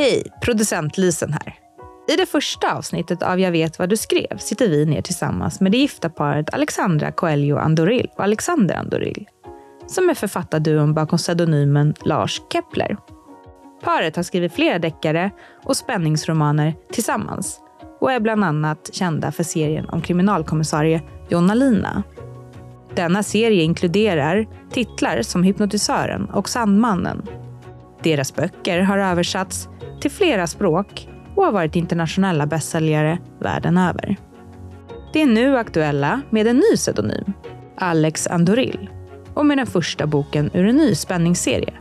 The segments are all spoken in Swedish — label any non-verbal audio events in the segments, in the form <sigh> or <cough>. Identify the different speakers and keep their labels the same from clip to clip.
Speaker 1: Hej, producent Lisen här. I det första avsnittet av Jag vet vad du skrev sitter vi ner tillsammans med det gifta paret Alexandra Coelho Andoril och Alexander Andoril, som är författarduon bakom pseudonymen Lars Kepler. Paret har skrivit flera deckare och spänningsromaner tillsammans och är bland annat kända för serien om kriminalkommissarie Jonna Lina. Denna serie inkluderar titlar som Hypnotisören och Sandmannen. Deras böcker har översatts till flera språk och har varit internationella bästsäljare världen över. De är nu aktuella med en ny pseudonym, Alex Andoril, och med den första boken ur en ny spänningsserie,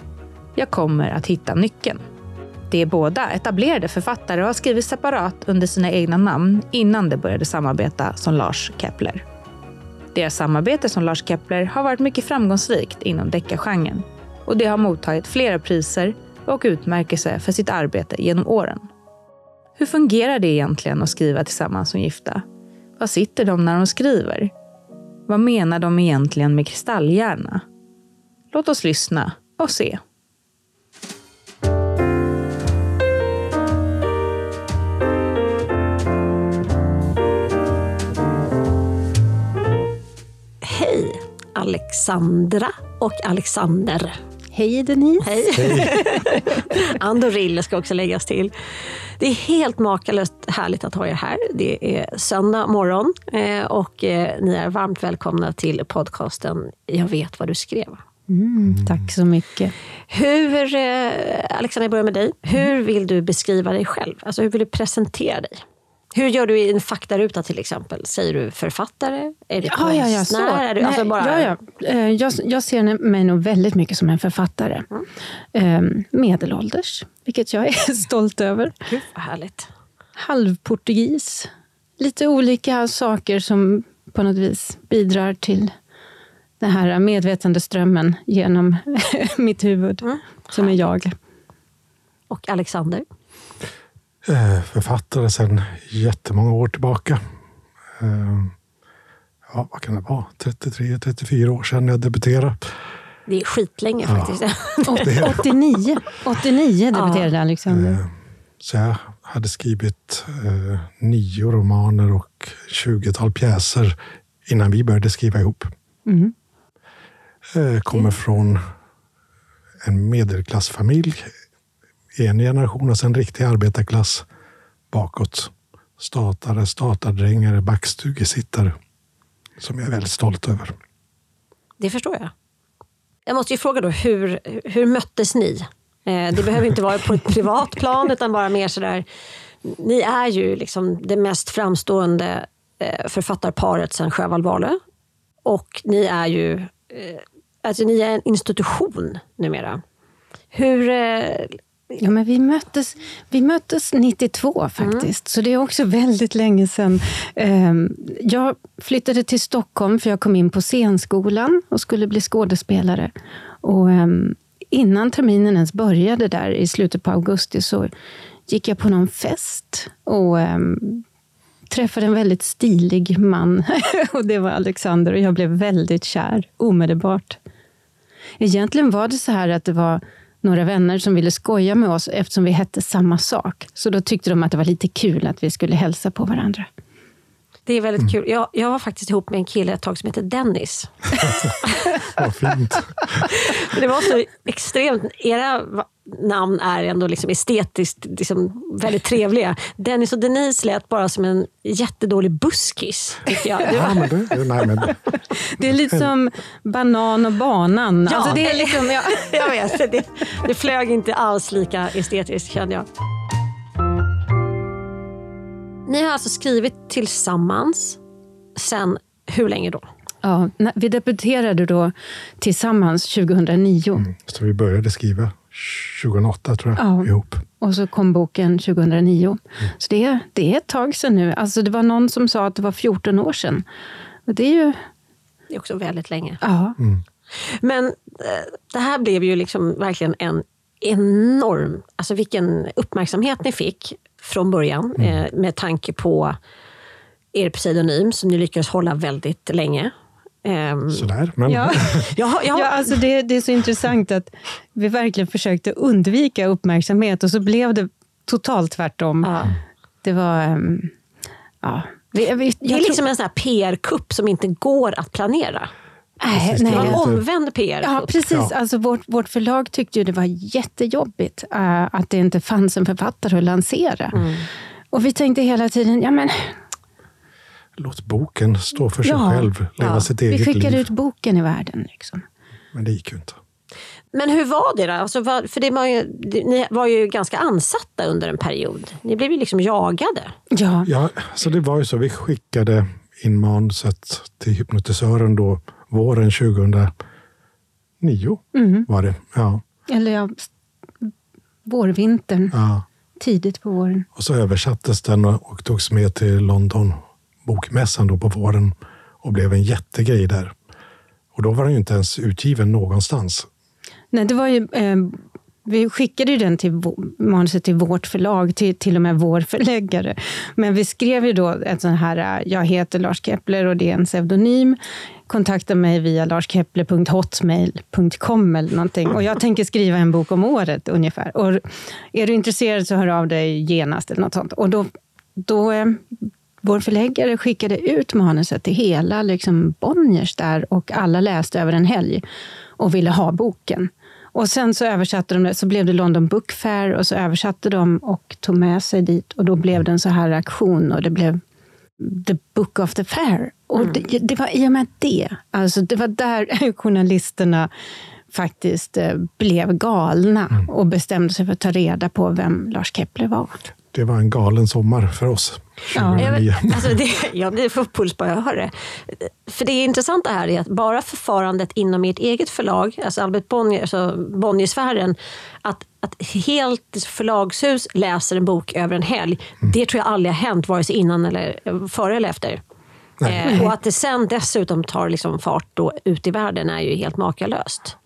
Speaker 1: Jag kommer att hitta nyckeln. De är båda etablerade författare och har skrivit separat under sina egna namn innan de började samarbeta som Lars Kepler. Deras samarbete som Lars Kepler har varit mycket framgångsrikt inom deckargenren och det har mottagit flera priser och utmärkelser för sitt arbete genom åren. Hur fungerar det egentligen att skriva tillsammans som gifta? Vad sitter de när de skriver? Vad menar de egentligen med kristallhjärna? Låt oss lyssna och se.
Speaker 2: Hej Alexandra och Alexander.
Speaker 3: Hej Denise.
Speaker 2: Hej. <laughs> Andorille ska också läggas till. Det är helt makalöst härligt att ha er här. Det är söndag morgon eh, och eh, ni är varmt välkomna till podcasten Jag vet vad du skrev.
Speaker 3: Mm, tack så mycket.
Speaker 2: Hur, eh, Alexandra, jag börjar med dig. Hur vill du beskriva dig själv? Alltså, hur vill du presentera dig? Hur gör du i en faktaruta till exempel? Säger du författare? Är du
Speaker 3: Ja,
Speaker 2: konstnär?
Speaker 3: ja, ja, så.
Speaker 2: Är du, alltså bara...
Speaker 3: ja, ja. Eh, Jag, jag ser mig nog väldigt mycket som en författare. Mm. Medelålders, vilket jag är <laughs> stolt över.
Speaker 2: Gud, vad härligt.
Speaker 3: Halvportugis. Lite olika saker som på något vis bidrar till den här medvetandeströmmen genom <laughs> mitt huvud,
Speaker 2: Mm.
Speaker 3: som är jag.
Speaker 2: Och Alexander?
Speaker 4: Eh, författare sedan jättemånga år tillbaka. Eh, ja, vad kan det vara? 33, 34 år sedan jag debuterade.
Speaker 2: Det är skitlänge
Speaker 4: Ja.
Speaker 2: faktiskt.
Speaker 3: Åt- 89, 89 debuterade Alexander.
Speaker 4: Eh, så jag hade skrivit nio romaner och 20-tal pjäser innan vi började skriva ihop.
Speaker 3: Mm.
Speaker 4: Kommer från en medelklassfamilj en generation och sen riktig arbetarklass bakåt. Statare, statardrängare, backstugesittare. Som jag är väldigt stolt över.
Speaker 2: Det förstår jag. Jag måste ju fråga då, hur, hur möttes ni? Eh, det behöver inte vara på ett privat plan, utan bara mer sådär... Ni är ju liksom det mest framstående eh, författarparet sedan Sjöwall Wahlöö. Och ni är ju eh, alltså ni är en institution numera. Hur...
Speaker 3: Ja, men vi möttes, vi möttes 92 faktiskt, så det är också väldigt länge sedan. Ehm, Jag flyttade till Stockholm för jag kom in på scenskolan och skulle bli skådespelare. Och ehm, innan terminen ens började där i slutet på augusti så gick jag på någon fest och ehm, träffade en väldigt stilig man. <laughs> och Det var Alexander och jag blev väldigt kär omedelbart. Egentligen var det så här att det var några vänner som ville skoja med oss eftersom vi hette samma sak. Så då tyckte de att det var lite kul att vi skulle hälsa på varandra
Speaker 2: det är väldigt kul. Jag, jag var faktiskt ihop med en kille ett tag som heter Dennis. <laughs>
Speaker 4: Vad fint. <laughs>
Speaker 2: Det var så extremt... Era namn är ändå liksom estetiskt liksom väldigt trevliga. Dennis och Denise lät bara som en jättedålig buskis, tycker jag. Det
Speaker 4: Ja, men det, nej, men,
Speaker 3: Det är lite som banan och banan.
Speaker 2: Ja.
Speaker 3: Alltså det är liksom, ja.
Speaker 2: jag vet, det, det flög inte alls lika estetiskt, kände jag. Ni har alltså skrivit tillsammans sen hur länge då?
Speaker 3: Ja, vi debuterade då tillsammans 2009.
Speaker 4: så vi började skriva 2008 tror jag,
Speaker 3: Ja.
Speaker 4: ihop.
Speaker 3: Och så kom boken 2009. Så det, är- det är ett tag sedan nu. Alltså det var någon som sa att det var 14 år sedan. Och det är ju...
Speaker 2: Det är också väldigt länge.
Speaker 3: Ja,
Speaker 2: Men eh, det här blev ju liksom verkligen en enorm... Alltså vilken uppmärksamhet ni fick från början eh, med tanke på er pseudonym som ni lyckades hålla väldigt länge. Ehm,
Speaker 4: Sådär. Men
Speaker 3: ja. <laughs>
Speaker 2: jag, har-
Speaker 3: Ja, alltså det, det är så intressant att vi verkligen försökte undvika uppmärksamhet och så blev det totalt tvärtom.
Speaker 2: Ja.
Speaker 3: Det var... ehm, ja. Vi, vi,
Speaker 2: Det är liksom en sån här PR-kupp som inte går att planera.
Speaker 3: Nej,
Speaker 4: Precis,
Speaker 2: Det
Speaker 3: nej,
Speaker 2: var omvänd PR-kupp.
Speaker 3: Ja, precis.
Speaker 4: Ja.
Speaker 3: Alltså, vårt, vårt förlag tyckte ju det var jättejobbigt eh, att det inte fanns en författare att lansera. Och vi tänkte hela tiden, ja men
Speaker 4: Låt boken stå för sig
Speaker 3: Ja.
Speaker 4: själv, leva
Speaker 2: Ja.
Speaker 4: sitt
Speaker 3: vi
Speaker 4: eget
Speaker 3: skickade
Speaker 4: liv.
Speaker 3: ut boken i världen. Liksom.
Speaker 4: Men det gick ju inte.
Speaker 2: Men hur var det då? Alltså, för det var ju, ni var ju ganska ansatta under en period. Ni blev ju liksom jagade.
Speaker 3: Ja,
Speaker 4: Ja, så det var ju så. Vi skickade in manuset till hypnotisören då våren 2009. Var det. Ja,
Speaker 3: eller ja, vårvintern,
Speaker 4: ja.
Speaker 3: tidigt på våren.
Speaker 4: Och så översattes den och och togs med till London bokmässan då på våren och blev en jättegrej där. Och då var den ju inte ens utgiven någonstans.
Speaker 3: Nej, det var ju, eh, vi skickade ju den till manuset till vårt förlag, till, till och med vår förläggare. Men vi skrev ju då ett sånt här, äh, jag heter Lars Kepler och det är en pseudonym. Kontakta mig via larskepler.hotmail.com eller någonting. Och jag tänker skriva en bok om året ungefär. Och är du intresserad så hör av dig genast eller något sånt. Och då, då eh, vår förläggare skickade ut manuset till hela liksom Bonniers där och alla läste över en helg och ville ha boken. Och sen så översatte de det, så blev det London Book Fair och så översatte de och tog med sig dit. Och då blev det en så här aktion och det blev The Book of the Fair. Och det, det var i och med det, alltså det var där <laughs> journalisterna faktiskt eh, blev galna och bestämde sig för att ta reda på vem Lars Kepler var.
Speaker 4: Det var en galen sommar för oss.
Speaker 3: Ja.
Speaker 2: Jag,
Speaker 4: 2009.
Speaker 2: vet, <laughs> alltså det, jag blir för puls bara jag hör det. För det intressanta här är att bara förfarandet inom ert eget förlag, alltså Albert Bonnier, alltså Bonniersfären, att, att helt förlagshus läser en bok över en helg, det tror jag aldrig har hänt, vare sig innan eller före eller efter. Eh, och att det sen dessutom tar liksom fart då ut i världen är ju helt makalöst.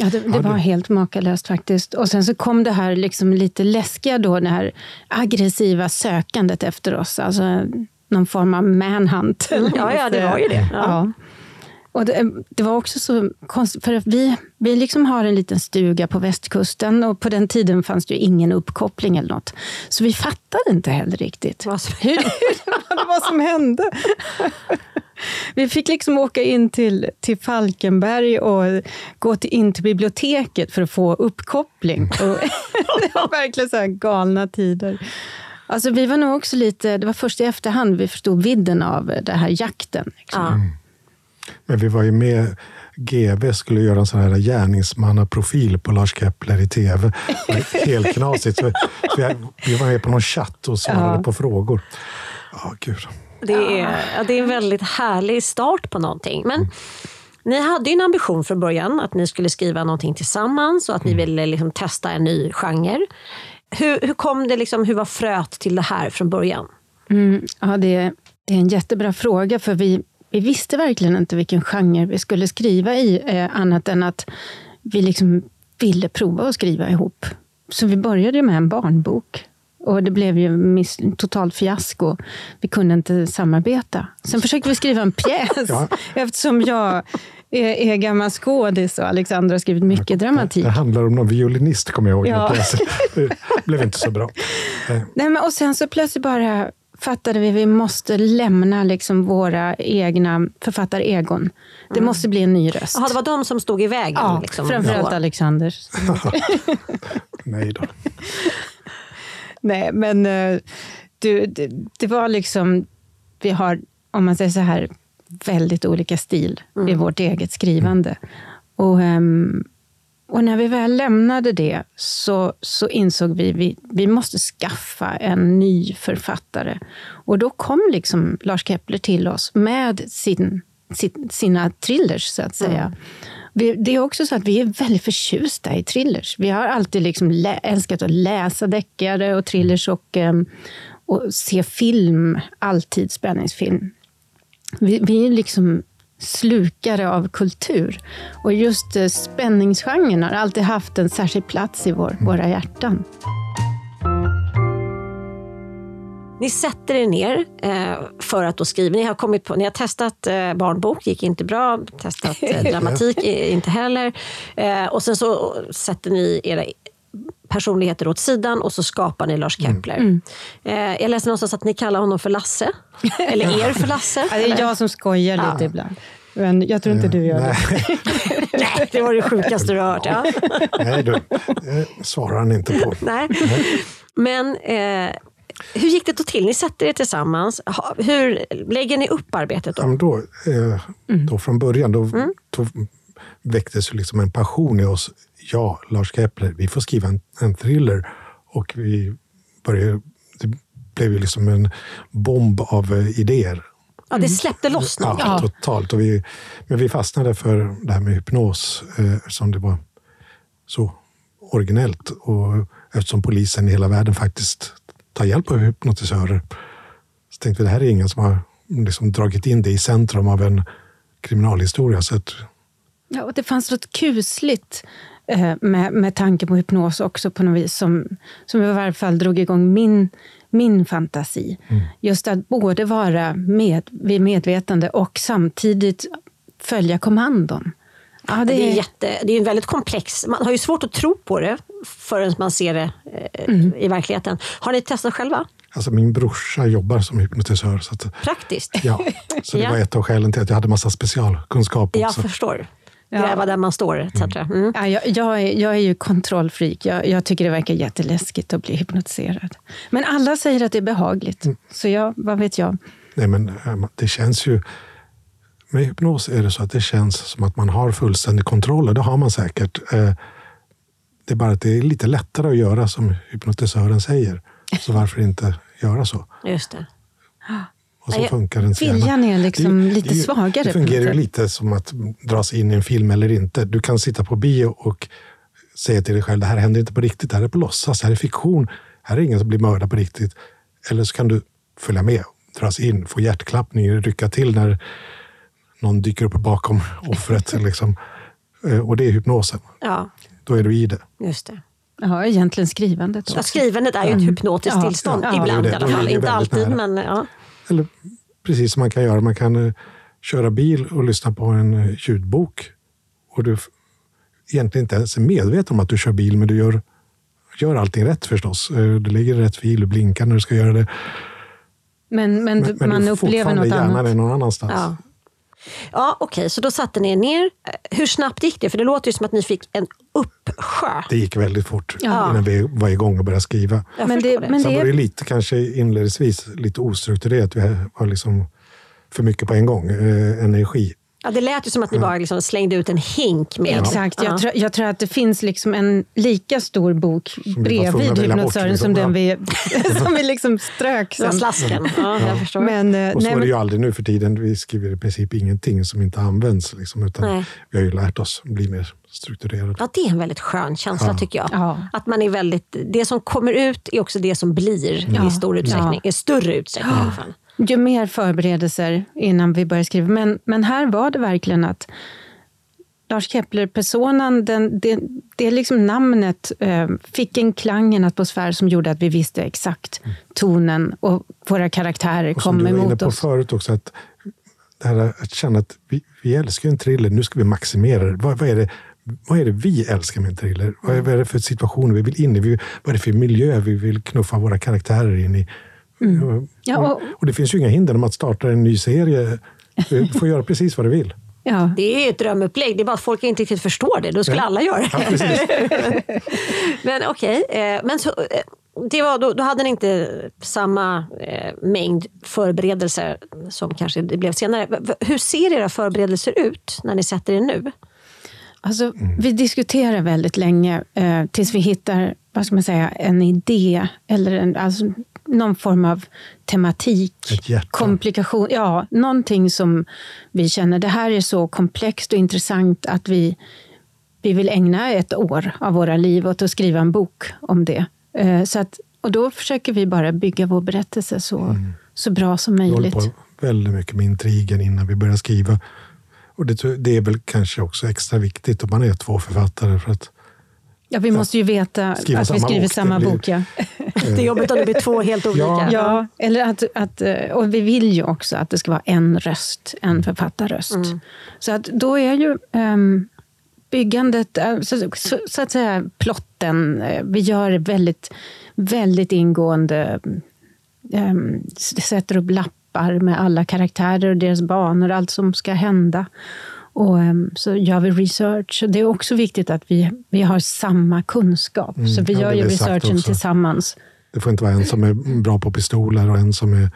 Speaker 3: Ja, det, det var helt makalöst faktiskt. Och sen så kom det här liksom lite läskiga då, det här aggressiva sökandet efter oss. Alltså någon form av manhunt.
Speaker 2: Ja, ja, det var ju det. Ja.
Speaker 3: Ja. Och det, det var också så konstigt, för att vi, vi liksom har en liten stuga på västkusten och på den tiden fanns det ju ingen uppkoppling eller något. Så vi fattade inte heller riktigt
Speaker 2: Vad som-
Speaker 3: hur, vad som hände. Vi fick liksom åka in till, till Falkenberg och gå till, in till biblioteket för att få uppkoppling. <laughs> Och det var verkligen så här galna tider. Alltså vi var nog också lite, det var först i efterhand vi förstod vidden av den här jakten. Liksom.
Speaker 2: Ja.
Speaker 4: Men vi var ju med, GV skulle göra en sån här gärningsmannaprofil på Lars Kepler i tv. <laughs> Helt knasigt. Så vi, vi var med på någon chatt och svarade
Speaker 3: Ja.
Speaker 4: på frågor. Ja, gud.
Speaker 2: Det är, ja, det är en väldigt härlig start på någonting. Men ni hade ju en ambition från början att ni skulle skriva någonting tillsammans och att ni ville liksom testa en ny genre. Hur, hur kom det, liksom, hur var fröet till det här från början?
Speaker 3: Mm, ja, det, är- det är en jättebra fråga, för vi, vi visste verkligen inte vilken genre vi skulle skriva i, eh, annat än att vi liksom ville prova att skriva ihop. Så vi började med en barnbok. Och det blev ju miss, totalt fiasko. Vi kunde inte samarbeta. Sen försökte vi skriva en pjäs, <laughs>
Speaker 4: Ja.
Speaker 3: eftersom jag är, är gammal skådis och Alexandra har skrivit mycket dramatik.
Speaker 4: Det handlar om någon violinist, kommer jag ihåg.
Speaker 3: Ja.
Speaker 4: Ja. Det blev inte så bra. <laughs> Eh,
Speaker 3: Nej, men, och sen så plötsligt bara fattade vi att vi måste lämna liksom våra egna författaregon. Det måste bli en ny röst.
Speaker 2: Jaha, det var de som stod i vägen?
Speaker 3: ja,
Speaker 2: liksom,
Speaker 3: framförallt
Speaker 2: då.
Speaker 3: Alexander. <laughs>
Speaker 4: Nej då.
Speaker 3: Nej, men eh, du, det, det var liksom... Vi har, om man säger så här, väldigt olika stil i vårt eget skrivande. Och, ehm, och när vi väl lämnade det så, så insåg vi att vi, vi måste skaffa en ny författare. Och då kom liksom Lars Kepler till oss med sin, sin, sina thrillers, så att säga. Vi, det är också så att vi är väldigt förtjusta i thrillers. Vi har alltid liksom lä- älskat att läsa deckare och thrillers och, ehm, och se film, alltid spänningsfilm. Vi, vi är liksom slukare av kultur. Och just eh, spänningsgenren har alltid haft en särskild plats i vår, våra hjärtan.
Speaker 2: Ni sätter er ner eh, för att då skriva. Ni har, kommit på, ni har testat eh, barnbok, gick inte bra. Testat <laughs> dramatik, inte heller. Och sen så sätter ni era personligheter åt sidan och så skapar ni Lars Kepler.
Speaker 3: Mm.
Speaker 2: Eh, jag läste någonstans att ni kallar honom för Lasse. <laughs> Eller er för Lasse.
Speaker 3: Ja, det är jag som skojar lite ibland. Men jag tror inte du gör det. <laughs>
Speaker 4: Nej,
Speaker 2: det var det sjukaste du har hört. Ja. <laughs>
Speaker 4: nej du, det svarar han inte på.
Speaker 2: Nej. Men eh, hur gick det då till? Ni sätter er tillsammans. Hur lägger ni upp arbetet
Speaker 4: Ja,
Speaker 2: då?
Speaker 4: men då, eh,
Speaker 3: Mm.
Speaker 4: då från början då, då väcktes ju liksom en passion i oss. Ja, Lars Kepler, vi får skriva en, en thriller. Och vi började, det blev ju liksom en bomb av eh, idéer.
Speaker 2: Ja, det släppte loss någonting.
Speaker 4: Ja, totalt. Och vi, men vi fastnade för det här med hypnos eh, som det var så originellt. Och eftersom polisen i hela världen faktiskt tar hjälp av hypnotisörer så tänkte vi det här är ingen som har liksom dragit in det i centrum av en kriminalhistoria. Så att,
Speaker 3: Ja, och det fanns något kusligt eh, med, med tanke på hypnos också på något vis som, som i varje fall drog igång min, min fantasi. Just att både vara med, vid medvetande och samtidigt följa kommandon. Ja, det,
Speaker 2: Det är, jätte, det är en väldigt komplex... Man har ju svårt att tro på det förrän man ser det eh,
Speaker 3: Mm.
Speaker 2: i verkligheten. Har ni testat själva?
Speaker 4: alltså min brorsa jobbar som hypnotisör. Så, att,
Speaker 2: Praktiskt?
Speaker 4: ja, så det <laughs>
Speaker 2: Ja.
Speaker 4: var ett av skälen till att jag hade massa specialkunskap
Speaker 2: Jag
Speaker 4: också.
Speaker 2: Förstår.
Speaker 3: Ja.
Speaker 2: Gräva där man står, etc. Mm.
Speaker 3: Ja, jag, jag, är, jag är ju kontrollfreak. Jag, jag tycker det verkar jätteläskigt att bli hypnotiserad. Men alla säger att det är behagligt. Så jag, vad vet jag?
Speaker 4: Nej, men eh, det känns ju... Med hypnos är det så att det känns som att man har fullständig kontroll och det har man säkert. Eh, Det är bara att det är lite lättare att göra som hypnotisören säger. Så varför inte göra så?
Speaker 2: Just det.
Speaker 4: Och så
Speaker 2: Nej,
Speaker 4: funkar hjärna.
Speaker 3: viljan är liksom
Speaker 4: Det-
Speaker 3: lite
Speaker 4: det-
Speaker 3: svagare
Speaker 4: Det fungerar ju lite som att dra sig in i en film eller inte. Du kan sitta på bio och säga till dig själv det här händer inte på riktigt, det här är på låtsas, det här är fiktion. Här är ingen som blir mördad på riktigt. Eller så kan du följa med, dras in, få hjärtklappning, rycka till när någon dyker upp bakom <laughs> offret. liksom. Eh, Och det är hypnosen.
Speaker 2: Ja,
Speaker 4: Då är du i det.
Speaker 2: just det.
Speaker 3: Ja, egentligen skrivandet
Speaker 2: Ja,
Speaker 3: också.
Speaker 2: skrivandet är ju ett hypnotiskt
Speaker 3: Ja,
Speaker 2: tillstånd,
Speaker 3: ja, ja.
Speaker 2: ibland
Speaker 4: Det
Speaker 2: i alla fall. Inte alltid,
Speaker 4: nära.
Speaker 2: men ja.
Speaker 4: Eller precis som man kan göra. Man kan eh, köra bil och lyssna på en eh, ljudbok. Och du egentligen inte ens är medveten om att du kör bil, men du gör, gör allting rätt förstås. Eh, Du ligger i rätt fil, du blinkar när du ska göra det.
Speaker 3: Men, men,
Speaker 4: Men, men
Speaker 3: man
Speaker 4: du
Speaker 3: upplever något annat.
Speaker 4: är någon annanstans.
Speaker 2: Ja. Ja, okej, så då satte ni er ner. Hur snabbt gick det? För det låter ju som att ni fick en uppsjö.
Speaker 4: Det gick väldigt fort
Speaker 3: Ja.
Speaker 4: innan vi var igång och började skriva.
Speaker 2: Jag
Speaker 3: Men det-
Speaker 2: det.
Speaker 3: men
Speaker 4: Sen
Speaker 3: det
Speaker 4: var det
Speaker 3: är,
Speaker 4: lite, kanske inledningsvis, lite ostrukturerat. Vi var liksom för mycket på en gång. Eh, energi.
Speaker 2: Ja, det lät ju som att ni bara liksom slängde ut en hink med
Speaker 3: Exakt.
Speaker 2: Ja.
Speaker 3: Jag, tror, jag tror att det finns liksom en lika stor bok bredvid
Speaker 4: att
Speaker 3: hypnotisören
Speaker 4: liksom.
Speaker 3: som den
Speaker 4: Ja.
Speaker 3: vi, <laughs> som vi liksom strök sen.
Speaker 2: slasken. Ja, jag förstår.
Speaker 3: Men, eh,
Speaker 4: Och så
Speaker 3: nej,
Speaker 4: är det
Speaker 3: men,
Speaker 4: ju aldrig nu för tiden. Vi skriver i princip ingenting som inte används. Liksom, utan
Speaker 2: Nej.
Speaker 4: vi har ju lärt oss bli mer strukturerade.
Speaker 2: Ja, det är en väldigt skön känsla tycker jag.
Speaker 3: Ja.
Speaker 2: Att man är väldigt, det som kommer ut är också det som blir
Speaker 3: Ja.
Speaker 2: i stor utsträckning.
Speaker 3: Ja.
Speaker 2: I större utsträckning i alla fall.
Speaker 3: Ju mer förberedelser innan vi började skriva. Men, men här var det verkligen att Lars Kepler-personan, det, det liksom namnet eh, fick en klang, en atmosfär som gjorde att vi visste exakt tonen och våra karaktärer
Speaker 4: Och som
Speaker 3: kom
Speaker 4: du var inne
Speaker 3: emot
Speaker 4: på
Speaker 3: oss.
Speaker 4: förut också, att, det här att känna att vi, vi älskar en thriller, nu ska vi maximera det. Vad, vad, är det vad är det vi älskar med en thriller? Vad är, vad är det för situationer vi vill in i? Vad är det för miljö vi vill knuffa våra karaktärer in i?
Speaker 3: Mm. Ja,
Speaker 4: och,
Speaker 3: och-
Speaker 4: och det finns ju inga hinder om att starta en ny serie. Du får göra precis vad du vill.
Speaker 3: Ja.
Speaker 2: Det är ju ett drömupplägg, det är bara att folk inte riktigt förstår det. Då skulle alla göra det.
Speaker 4: Ja. <laughs>
Speaker 2: Men okej, eh, men så, eh, det var, då, då hade ni inte samma eh, mängd förberedelser som kanske det blev senare. Hur ser era förberedelser ut när ni sätter er nu?
Speaker 3: Alltså, Vi diskuterar väldigt länge eh, tills vi hittar vad ska man säga, en idé eller en, alltså, någon form av tematik. Komplikation. Ja, någonting som vi känner, det här är så komplext och intressant att vi, vi vill ägna ett år av våra liv åt att skriva en bok om det. Eh, så att, och då försöker vi bara bygga vår berättelse så, så bra som
Speaker 4: Vi håller
Speaker 3: möjligt.
Speaker 4: på väldigt mycket med intrigen innan vi börjar skriva. Och det, det är väl kanske också extra viktigt om man är två författare. För att
Speaker 3: Ja, vi måste ju veta
Speaker 4: Skriva
Speaker 3: att vi skriver
Speaker 4: bok, det
Speaker 3: samma
Speaker 4: blir-
Speaker 3: bok. Ja. <laughs>
Speaker 2: Det är jobbigt om det blir två helt olika.
Speaker 4: Ja.
Speaker 3: Ja, eller att, att, eh, och vi vill ju också att det ska vara en röst, en författarröst. Så att då är ju ehm, byggandet, eh, så, så, så, att säga plotten. eh, Vi gör väldigt, väldigt ingående... Um, sätter upp lappar med alla karaktärer och deras banor, allt som ska hända. Och um, så gör vi research. Och det är också viktigt att vi, vi har samma kunskap. så vi
Speaker 4: Mm, ja,
Speaker 3: gör
Speaker 4: det
Speaker 3: ju researchen
Speaker 4: också.
Speaker 3: tillsammans.
Speaker 4: Det får inte vara en som är bra på pistoler och en som är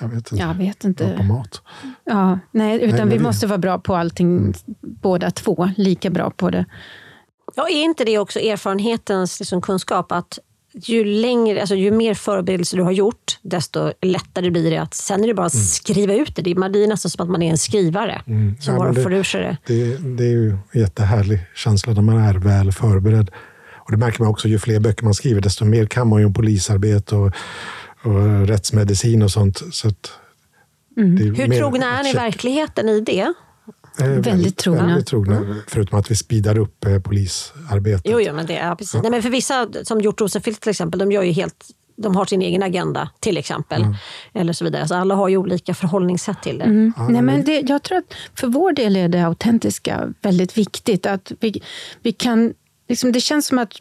Speaker 4: jag vet inte,
Speaker 3: Jag vet
Speaker 4: bra på
Speaker 3: inte.
Speaker 4: mat.
Speaker 3: Ja, nej, utan
Speaker 4: men
Speaker 3: vi
Speaker 4: vi-
Speaker 3: måste vara bra på allting, båda två. Lika bra på det.
Speaker 2: Ja, är inte det också erfarenhetens liksom, kunskap? att ju, längre, alltså, ju mer förberedelser du har gjort, desto lättare blir det att sen är det bara att skriva ut det. Det är, nästan som att man är en skrivare som
Speaker 4: Mm. Ja,
Speaker 2: bara
Speaker 4: det-
Speaker 2: får ur sig det.
Speaker 4: Det, det är ju en jättehärlig känsla när man är väl förberedd. Och det märker man också, ju fler böcker man skriver, desto mer kan man ju om polisarbete och, och rättsmedicin och sånt. Så är
Speaker 2: Hur
Speaker 4: mer
Speaker 2: trogna är ni verkligheten i det?
Speaker 4: Eh,
Speaker 3: Väldigt trogna.
Speaker 4: Väldigt trogna. Förutom att vi speedar upp eh, polisarbetet.
Speaker 2: Jo, jo men det är precis. Nej, men för vissa, som Hjort Rosenfeldt till exempel, de gör ju helt de har sin egen agenda till exempel.
Speaker 4: Mm.
Speaker 2: Eller så vidare. Så alla har ju olika förhållningssätt till det.
Speaker 3: Mm. Nej, men det, jag tror att för vår del är det autentiska väldigt viktigt. Att vi, vi kan, liksom, det känns som att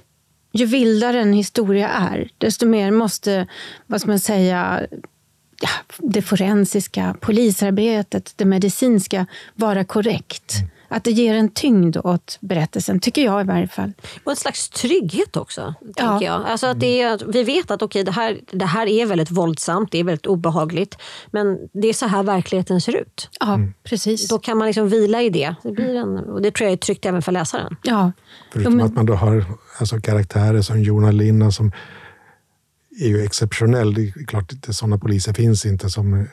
Speaker 3: ju vildare en historia är, desto mer måste, vad ska man säga, ja, det forensiska, polisarbetet, det medicinska vara korrekt. Att det ger en tyngd åt berättelsen, tycker jag i varje fall.
Speaker 2: Och en slags trygghet också.
Speaker 3: Ja.
Speaker 2: Tänker jag. Alltså att det är, vi vet att okej, det, här, det här är väldigt våldsamt, det är väldigt obehagligt. Men det är så här verkligheten ser ut.
Speaker 3: Ja, precis.
Speaker 2: Då kan man liksom vila i det. det, blir en, och det tror jag är tryggt även för läsaren.
Speaker 3: Ja.
Speaker 4: Förutom
Speaker 3: Jo, men-
Speaker 4: att man då har alltså, karaktärer som Jona Linna som är ju exceptionell. Det är klart att sådana poliser finns inte som eh,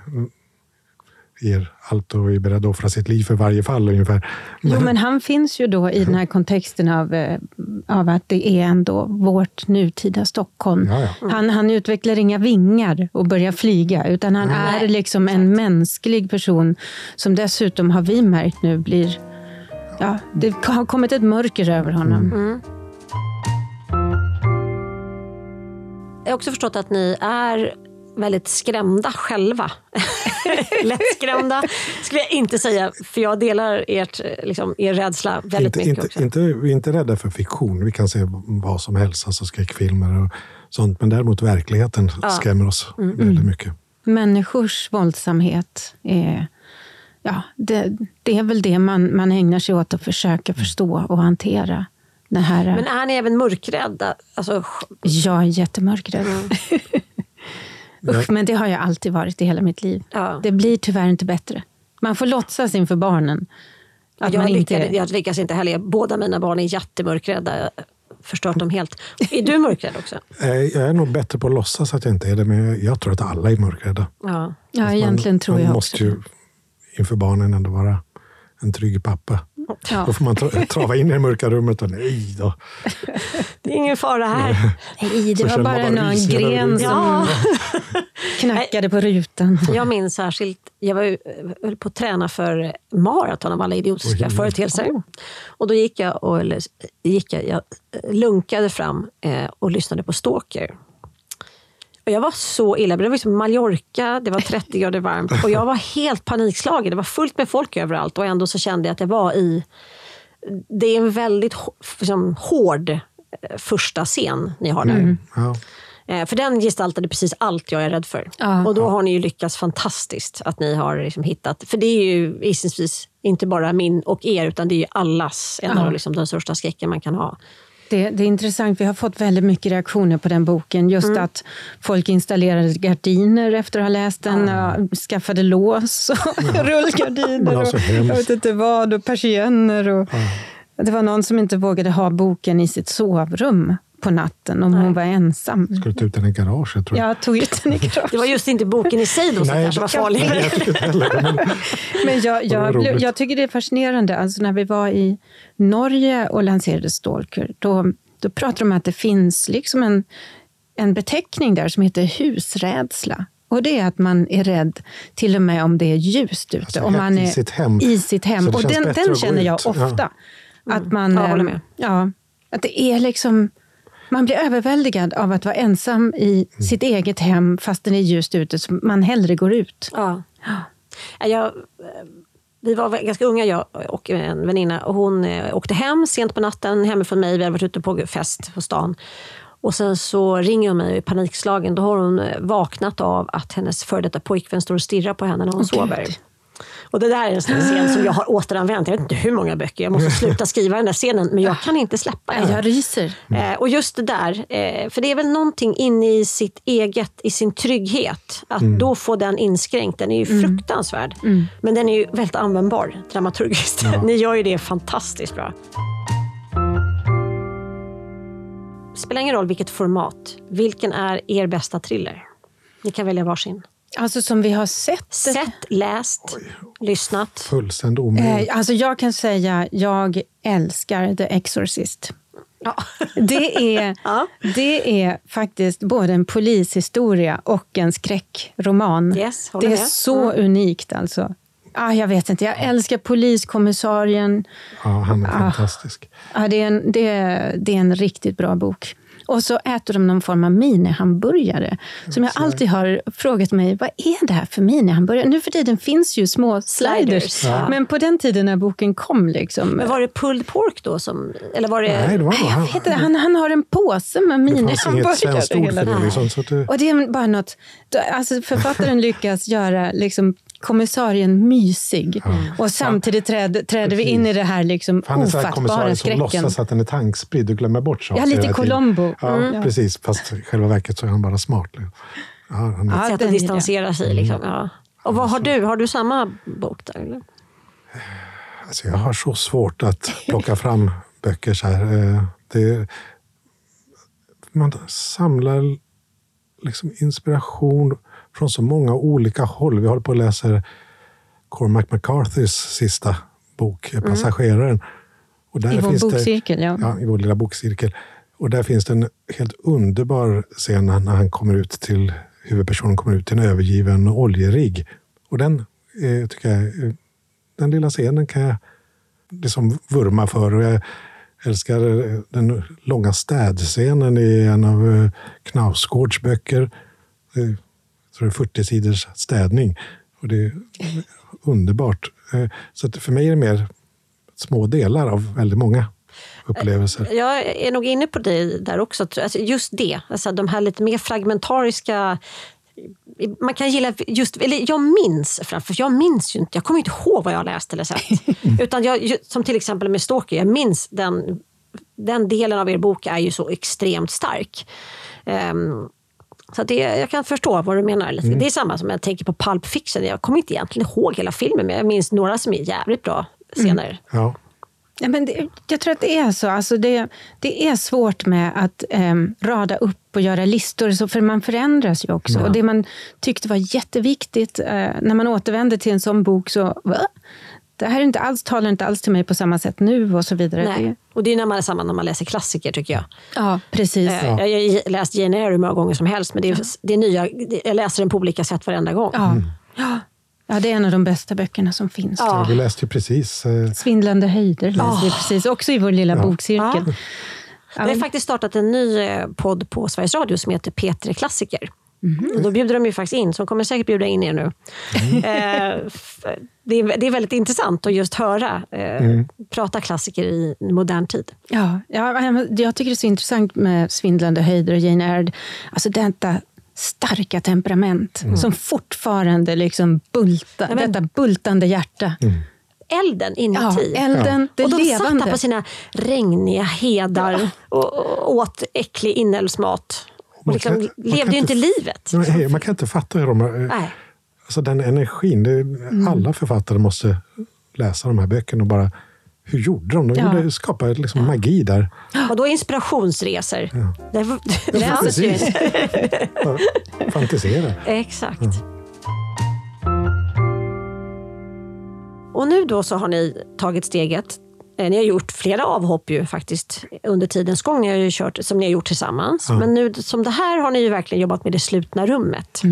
Speaker 4: ger allt och är beredd att offra sitt liv för varje fall ungefär.
Speaker 3: Jo, men han finns ju då i den här kontexten av, eh, av att det är ändå vårt nutida Stockholm.
Speaker 4: Ja, ja.
Speaker 3: Han, han utvecklar inga vingar och börjar flyga, utan han är liksom en mänsklig person som dessutom, har vi märkt nu, blir... Ja, det har kommit ett mörker över honom.
Speaker 2: Jag har också förstått att ni är väldigt skrämda själva. <laughs> Lättskrämda skulle jag inte säga, för jag delar ert, liksom, er rädsla väldigt
Speaker 4: inte,
Speaker 2: mycket
Speaker 4: inte,
Speaker 2: också.
Speaker 4: inte, vi är inte rädda för fiktion. Vi kan se vad som helst, alltså skräckfilmer och sånt. Men däremot verkligheten skrämmer oss
Speaker 2: Mm,
Speaker 4: väldigt mycket.
Speaker 3: Människors våldsamhet är... Ja, det, det är väl det man, man ägnar sig åt att försöka förstå och hantera. Det här,
Speaker 2: Men är ni även mörkrädda? Alltså,
Speaker 3: Jag är jättemörkrädd. <laughs> Usch, men det har jag alltid varit i hela mitt liv.
Speaker 2: Ja.
Speaker 3: Det blir tyvärr inte bättre. Man får låtsas inför barnen. Att
Speaker 2: jag,
Speaker 3: man inte
Speaker 2: lyckades,
Speaker 3: är...
Speaker 2: jag lyckas inte heller. Båda mina barn är jättemörkrädda. Jag har Förstört dem helt. Är du mörkrädd också?
Speaker 4: Eh, Jag är nog bättre på att låtsas att jag inte är det, men jag- tror att alla är mörkrädda.
Speaker 2: Ja.
Speaker 3: Ja, egentligen
Speaker 4: man,
Speaker 3: tror
Speaker 4: man
Speaker 3: jag
Speaker 4: måste
Speaker 3: också
Speaker 4: ju inför barnen ändå vara en trygg pappa.
Speaker 3: Ja.
Speaker 4: Då får man tra- trava in i det mörka rummet och nej då.
Speaker 2: Det är ingen fara här.
Speaker 3: Nej, det var bara
Speaker 4: bara
Speaker 3: någon gren som
Speaker 2: Ja.
Speaker 3: knackade på rutan.
Speaker 2: Jag minns särskilt, jag var höll på att träna för maraton av alla idiotiska
Speaker 4: Oj.
Speaker 2: företeelser. Och då gick jag, och, eller, gick jag, jag lunkade fram eh, och lyssnade på Stalker. Och jag var så illa, det var liksom Mallorca, det var 30 grader varmt och jag var helt panikslagen. Det var fullt med folk överallt och ändå så kände jag att jag var i... Det är en väldigt liksom, hård eh, första scen ni har där.
Speaker 4: Ja.
Speaker 2: Eh, För den gestaltade precis allt jag är rädd för.
Speaker 3: Ja.
Speaker 2: Och då har ni ju lyckats fantastiskt att ni har liksom hittat, för det är ju gissningsvis inte bara min och er, utan det är ju allas, en
Speaker 3: Ja.
Speaker 2: av liksom den största skräcken man kan ha.
Speaker 3: Det, det är intressant, vi har fått väldigt mycket reaktioner på den boken. Just
Speaker 2: Mm.
Speaker 3: att folk installerade gardiner efter att ha läst den, ja, skaffade lås och <laughs> rullgardiner
Speaker 4: Ja, så
Speaker 3: och
Speaker 4: hemskt.
Speaker 3: jag vet inte vad, och persienner. Och, Det var någon som inte vågade ha boken i sitt sovrum på natten om hon var ensam.
Speaker 4: Skulle ta ut den i garaget tror jag.
Speaker 3: Jag tog ut den i <laughs> garaget.
Speaker 2: Det var just inte boken i sig då som
Speaker 4: Nej,
Speaker 2: kanske var farlig.
Speaker 4: Nej, jag heller men <laughs>
Speaker 3: Men jag, jag, jag tycker det är fascinerande. Alltså när vi var i Norge och lanserade Stalker, då, då pratade de om att det finns liksom en, en beteckning där som heter husrädsla. Och det är att man är rädd till och med om det är ljust ute.
Speaker 4: Alltså,
Speaker 3: om man
Speaker 4: i
Speaker 3: är
Speaker 4: sitt hem.
Speaker 3: I sitt hem. Och den, den känner jag
Speaker 4: ut. Ja.
Speaker 3: ofta. Att man,
Speaker 2: Ja, jag håller
Speaker 3: eh,
Speaker 2: med.
Speaker 3: Ja, att det är liksom... Man blir överväldigad av att vara ensam i
Speaker 4: Mm.
Speaker 3: sitt eget hem fast det är ljust ute, så man hellre går ut.
Speaker 2: Ja. Ja, Jag, eh, vi var ganska unga, jag och en väninna. Och hon eh, åkte hem sent på natten hemifrån mig. Vi hade varit ute på fest på stan. Och sen så ringer hon mig i panikslagen. Då har hon eh, vaknat av att hennes före detta pojkvän står och stirrar på henne när hon
Speaker 3: Åh,
Speaker 2: sover.
Speaker 3: Gud.
Speaker 2: Och det där är en sån scen som jag har återanvänt. Jag vet inte hur många böcker. Jag måste sluta <laughs> skriva den där scenen, men jag kan inte släppa den.
Speaker 3: Jag ryser.
Speaker 2: Eh, och just det där, eh, för det är väl någonting inne i sitt eget, i sin trygghet. Att då få den inskränkt, den är ju fruktansvärd. Men den är ju väldigt användbar dramaturgiskt. <laughs> Ni gör ju det fantastiskt bra. Spelar ingen roll vilket format. Vilken är er bästa thriller? Ni kan välja varsin.
Speaker 3: Alltså som vi har sett.
Speaker 2: Sett, läst, lyssnat.
Speaker 4: Fullständigt omöjligt.
Speaker 3: Eh, alltså jag kan säga, jag älskar The Exorcist.
Speaker 2: Ja. <laughs>
Speaker 3: Det är, <laughs>
Speaker 2: Ja.
Speaker 3: det är faktiskt både en polishistoria och en skräckroman.
Speaker 2: Yes,
Speaker 3: det är
Speaker 2: med.
Speaker 3: så unikt alltså. Ah, jag vet inte, jag älskar poliskommissarien.
Speaker 4: Ja, han är
Speaker 3: Ah.
Speaker 4: fantastisk.
Speaker 3: Ja, det, är en, det, är, det är en riktigt bra bok. Och så äter de någon form av minihamburgare. Som jag alltid har frågat mig, vad är det här för minihamburgare? Nu för tiden finns ju små sliders.
Speaker 2: Ja.
Speaker 3: Men på den tiden när boken kom, liksom,
Speaker 2: Men var det pulled pork då? Som, eller var det...
Speaker 4: Nej, det var
Speaker 3: jag vet inte, han, han har en påse med
Speaker 4: det fanns inget
Speaker 3: minihamburgare.
Speaker 4: svenskt ord det. Liksom, så att det,
Speaker 3: Och det är bara något... Alltså författaren lyckas göra liksom, kommissarien mysig. Och samtidigt träd, träder vi in i det här liksom,
Speaker 4: han är så här
Speaker 3: ofattbara
Speaker 4: kommissarie som
Speaker 3: skräcken.
Speaker 4: låtsas att den är tankspridd och glömmer bort saker
Speaker 3: Ja, lite. Columbo.
Speaker 4: Ja,
Speaker 3: Mm.
Speaker 4: precis. Fast i själva verket så är han bara smart. Ja, han är,
Speaker 3: Ja,
Speaker 2: sätt
Speaker 3: den
Speaker 2: att distansera sig. Liksom. Ja. Och vad har du? Har du samma bok där? Eller?
Speaker 4: alltså, jag har så svårt att plocka fram <laughs> böcker så här. Eh, Det, man samlar liksom inspiration från så många olika håll. Vi håller på att läsa Cormac McCarthys sista bok, Passageraren. Och där
Speaker 3: Mm. I vår
Speaker 4: finns det-
Speaker 3: bokcirkel, ja.
Speaker 4: ja. I vår lilla bokcirkel. Och där finns det en helt underbar scen när han kommer ut till huvudpersonen kommer ut till en övergiven oljerigg. Och den eh, tycker jag, eh, den lilla scenen kan jag liksom vurma för. Och jag älskar eh, den långa städscenen i en av eh, Knausgårds böcker. Eh, tror det är 40 sidors städning. Och det är underbart. Eh, Så att för mig är det mer små delar av väldigt många upplevelser.
Speaker 2: Jag är nog inne på det där också. Alltså just det, alltså de här lite mer fragmentariska man kan gilla just, eller jag minns framför, jag minns ju inte, jag kommer inte ihåg vad jag läst eller sett. <laughs> Utan jag, som till exempel med Stalker, jag minns den, den delen av er bok är ju så extremt stark. Ehm, så att det, jag kan förstå vad du menar. lite. Det är samma som jag tänker på Pulp Fiction. Jag kommer inte egentligen ihåg hela filmen, men jag minns några som är jävligt bra scener.
Speaker 4: Ja.
Speaker 3: Ja, men det, jag tror att det är så. Alltså det, det är svårt med att em, rada upp och göra listor, så, för man förändras ju också. Och det man tyckte var jätteviktigt, eh, när man återvänder till en sån bok, så va? Det här är inte alls, talar inte alls till mig på samma sätt nu och så vidare.
Speaker 2: Nej. Och det är när man är samma när man läser klassiker tycker jag.
Speaker 3: ja, precis.
Speaker 2: Eh, Jag har läst Jane Eyre hur många gånger som helst, men det är, det är nya, jag läser den på olika sätt varenda gång.
Speaker 3: Ja. Ja. ja, det är en av de bästa böckerna som finns.
Speaker 2: Ja.
Speaker 4: Vi läste ju precis eh,
Speaker 3: Svindlande höjder läste vi precis, också i vår lilla bokcirkel.
Speaker 2: Ja. Jag har faktiskt startat en ny eh, podd på Sveriges Radio som heter P3 Klassiker. Och då bjuder de ju faktiskt in, så de kommer säkert bjuda in er nu. Eh, f- det, är, det är väldigt intressant att just höra eh, prata klassiker i modern tid.
Speaker 3: Ja, ja, jag tycker det är så intressant med Svindlande höjder och Jane Eyre. Alltså detta starka temperament som fortfarande liksom bultar,
Speaker 2: Ja, men-
Speaker 3: detta bultande hjärta.
Speaker 2: Elden
Speaker 3: Ja,
Speaker 2: inuti.
Speaker 3: elden, det
Speaker 2: och de satt
Speaker 3: levande.
Speaker 2: där på sina regniga hedar och, och åt äcklig inälvsmat.
Speaker 4: Man
Speaker 2: liksom
Speaker 4: kan- man
Speaker 2: levde ju inte livet.
Speaker 4: Nej, man kan inte fatta hur de...
Speaker 2: Nej.
Speaker 4: Alltså den energin. Det,
Speaker 3: Mm.
Speaker 4: Alla författare måste läsa de här böckerna och bara... Hur gjorde de? De
Speaker 3: Ja.
Speaker 4: gjorde, skapade liksom magi där.
Speaker 2: Och då var- det fanns ju.
Speaker 4: Precis. <laughs> Ja, Fantisera.
Speaker 2: Exakt. Och nu då så har ni tagit steget. Eh, Ni har gjort flera avhopp ju faktiskt under tidens gång. Ni har ju kört, som ni har gjort tillsammans. Men nu som det här har ni ju verkligen jobbat med det slutna rummet.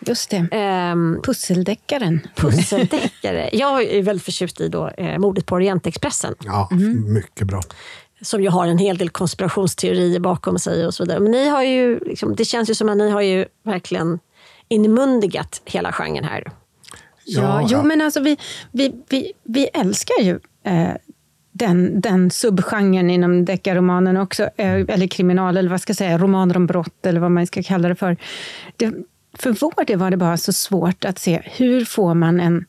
Speaker 3: Just det.
Speaker 2: Ehm,
Speaker 3: Pusseldeckaren.
Speaker 2: pusseldeckare. Jag är väldigt förtjust i då, eh, mordet på Orientexpressen.
Speaker 4: Ja,
Speaker 3: Mm.
Speaker 4: mycket bra.
Speaker 2: som ju har en hel del konspirationsteorier bakom sig och så vidare. Men ni har ju, liksom, det känns ju som att ni har ju verkligen inmundigat hela genren här.
Speaker 3: Ja,
Speaker 4: Ja,
Speaker 3: jo
Speaker 4: ja.
Speaker 3: men alltså vi, vi, vi, vi älskar ju eh, den, den subgenren inom deckarromanen också, eh, eller kriminal, eller vad ska jag säga, romaner om brott, eller vad man ska kalla det för. Det, för vår del var det bara så svårt att se, hur får man en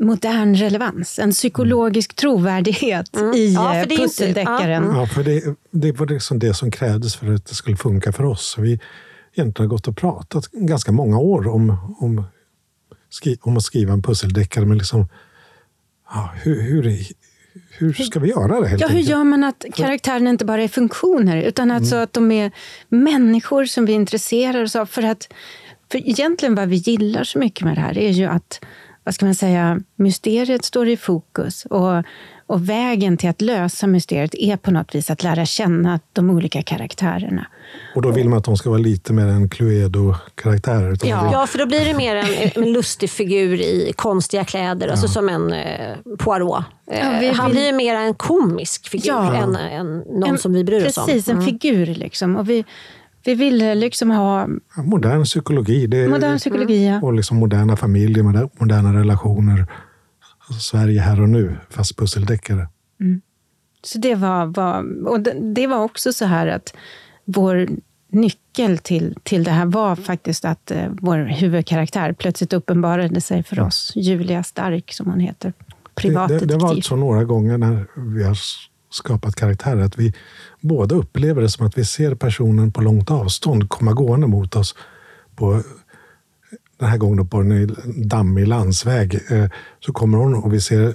Speaker 3: modern relevans, en psykologisk trovärdighet i
Speaker 2: Mm. Ja, för
Speaker 3: eh, pusseldeckaren.
Speaker 2: ja,
Speaker 4: Ja, för det, det var liksom det som krävdes för att det skulle funka för oss. Vi egentligen har gått och pratat ganska många år om, om, skri, om att skriva en pusseldeckare. Men liksom, ja, hur, hur, hur ska vi göra det helt
Speaker 3: Ja, hur
Speaker 4: enkelt?
Speaker 3: gör man att karaktärerna inte bara är funktioner, utan alltså att de är människor som vi intresserar oss av? För, att, för egentligen vad vi gillar så mycket med det här är ju att vad ska man säga, mysteriet står i fokus och, och vägen till att lösa mysteriet är på något vis att lära känna de olika karaktärerna.
Speaker 4: Och då vill man att de ska vara lite mer än Cluedo-karaktärer. vill-
Speaker 2: Ja, för då blir det mer en, en lustig figur i konstiga kläder, alltså som en eh, Poirot. Eh,
Speaker 3: Ja, vi
Speaker 2: Han blir mer en komisk figur
Speaker 3: Ja.
Speaker 2: än, än någon
Speaker 3: En-
Speaker 2: som vi bryr oss om.
Speaker 3: Precis, en figur liksom. Och vi, vi ville liksom ha
Speaker 4: Ja, modern psykologi. Det
Speaker 3: modern psykologi. ja.
Speaker 4: Och liksom moderna familjer, moder- moderna relationer. Alltså Sverige här och nu, fast pusseldeckare.
Speaker 3: Så det var, var, och det, det var också så här att vår nyckel till, till det här var faktiskt att eh, vår huvudkaraktär plötsligt uppenbarade sig för oss. Julia Stark, som hon heter.
Speaker 4: Det,
Speaker 3: Privatdetektiv.
Speaker 4: det, det var så några gånger när vi har skapat karaktärer att vi båda upplever det som att vi ser personen på långt avstånd komma gående mot oss på den här gången på en dammig landsväg. Eh, så kommer hon och vi ser,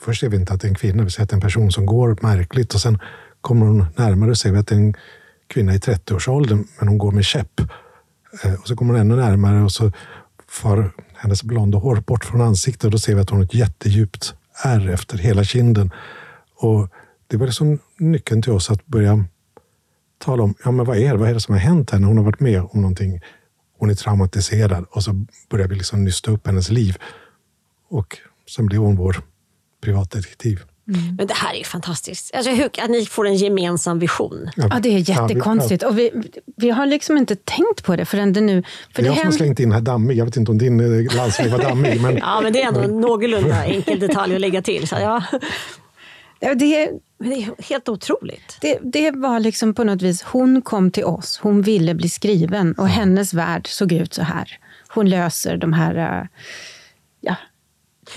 Speaker 4: först ser vi inte att det är en kvinna, vi ser att det är en person som går märkligt och sen kommer hon närmare och ser vi att det är en kvinna i 30-årsåldern men hon går med käpp. Eh, och så kommer hon ännu närmare och så far hennes blonda hår bort från ansiktet och då ser vi att hon har ett jättedjupt ärr efter hela kinden. Och det var liksom nyckeln till oss att börja tala om ja, men vad, är det? vad är det som har hänt henne. Hon har varit med om någonting. Hon är traumatiserad och så börjar vi liksom nysta upp hennes liv. Och sen blev hon vår privatdetektiv.
Speaker 2: Men det här är ju fantastiskt. Alltså, hur, att ni får en gemensam vision.
Speaker 3: Ja, det är jättekonstigt. Och vi, vi har liksom inte tänkt på det förrän det nu... För
Speaker 4: det är
Speaker 3: det
Speaker 4: jag som har
Speaker 3: händer,
Speaker 4: slängt in här dammig. Jag vet inte om din eh, landsväg var dammig. <laughs> Men
Speaker 2: Ja, men det är ändå en någorlunda enkel detalj att lägga till. Så, ja.
Speaker 3: Ja, det,
Speaker 2: Men det är helt otroligt.
Speaker 3: det, det var liksom på något vis, hon kom till oss, hon ville bli skriven och hennes värld såg ut så här. Hon löser de här... eh, Ja,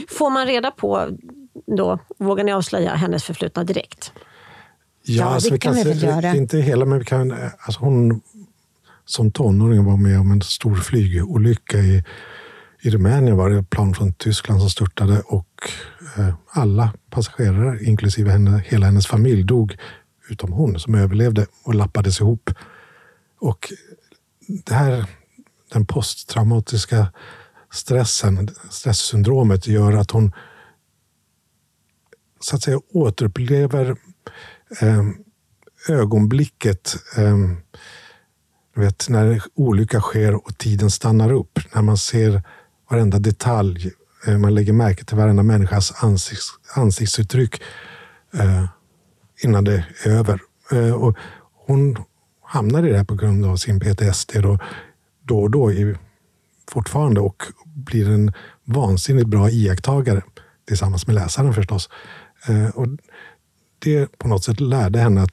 Speaker 2: Får man reda på, då, vågar ni avslöja hennes förflutna direkt?
Speaker 3: Ja,
Speaker 4: alltså,
Speaker 3: det kan vi väl göra.
Speaker 4: Inte hela, men vi kan... eh, Alltså hon som tonåring var med om en stor flygolycka i, i Rumänien. var det ett plan från Tyskland som störtade och eh, alla passagerare, inklusive henne, hela hennes familj, dog utom hon som överlevde och lappades ihop. Och det här, den posttraumatiska stressen, stresssyndromet gör att hon så att säga återupplever eh, ögonblicket eh, vet, när olycka sker och tiden stannar upp. När man ser varenda detalj. Eh, man lägger märke till varenda människas ansikts, ansiktsuttryck eh, innan det är över. Eh, och hon hamnar i det här på grund av sin PTSD då, då och då i, fortfarande och blir en vansinnigt bra iakttagare tillsammans med läsaren förstås. Eh, och det på något sätt lärde henne att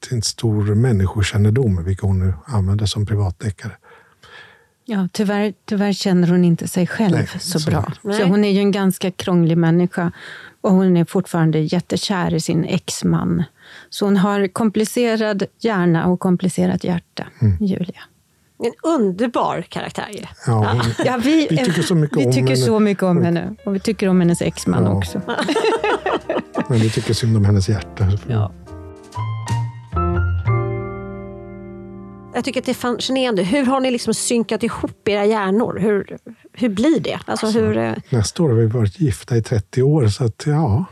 Speaker 4: till en stor människokännedom, vilket hon nu använder som privatdeckare
Speaker 3: ja tyvärr, tyvärr känner hon inte sig själv
Speaker 4: Nej,
Speaker 3: så,
Speaker 4: så-
Speaker 3: bra.
Speaker 2: Nej.
Speaker 3: Så hon är ju en ganska krånglig människa. Och hon är fortfarande jättekär i sin exman. Så hon har komplicerad hjärna och komplicerat hjärta,
Speaker 4: Mm.
Speaker 3: Julia.
Speaker 2: En underbar karaktär ju.
Speaker 4: Ja,
Speaker 3: Ja, vi,
Speaker 4: Vi tycker så mycket
Speaker 3: vi
Speaker 4: om
Speaker 3: tycker
Speaker 4: henne.
Speaker 3: så mycket om henne. Och vi tycker om hennes exman
Speaker 4: Ja.
Speaker 3: också.
Speaker 4: men vi tycker synd om hennes hjärta.
Speaker 3: Ja.
Speaker 2: Jag tycker att det är fascinerande. Hur har ni liksom synkat ihop era hjärnor? Hur, hur blir det? Alltså, hur, eh,
Speaker 4: Nästa år har vi varit gifta i 30 år, så att ja.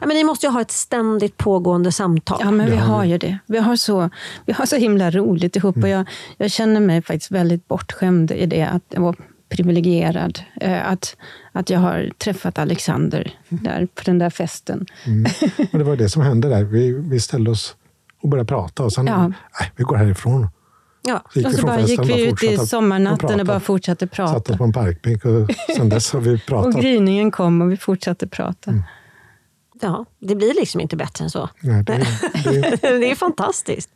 Speaker 2: ja, men ni måste ju ha ett ständigt pågående samtal.
Speaker 3: Ja, men vi
Speaker 4: har
Speaker 3: ju det. Vi har så, vi har så himla roligt ihop. Och jag, jag känner mig faktiskt väldigt bortskämd i det, att jag var privilegierad. Eh, att, att jag har träffat Alexander där på den där festen.
Speaker 4: Mm. <laughs> Och det var det som hände där. Vi, vi ställde oss och började prata och sen,
Speaker 3: Ja.
Speaker 4: nej, vi går härifrån.
Speaker 2: Ja.
Speaker 3: Och
Speaker 4: vi
Speaker 3: så bara gick vi ut i sommarnatten
Speaker 4: prata.
Speaker 3: och bara fortsatte
Speaker 4: Satt
Speaker 3: prata.
Speaker 4: oss på en parkbänk och <laughs> sen dess har vi
Speaker 3: Och
Speaker 4: pratat.
Speaker 3: gryningen kom och vi fortsatte prata.
Speaker 4: Mm.
Speaker 2: ja, det blir liksom inte bättre än så.
Speaker 4: Nej, det, <laughs> det,
Speaker 2: det är fantastiskt.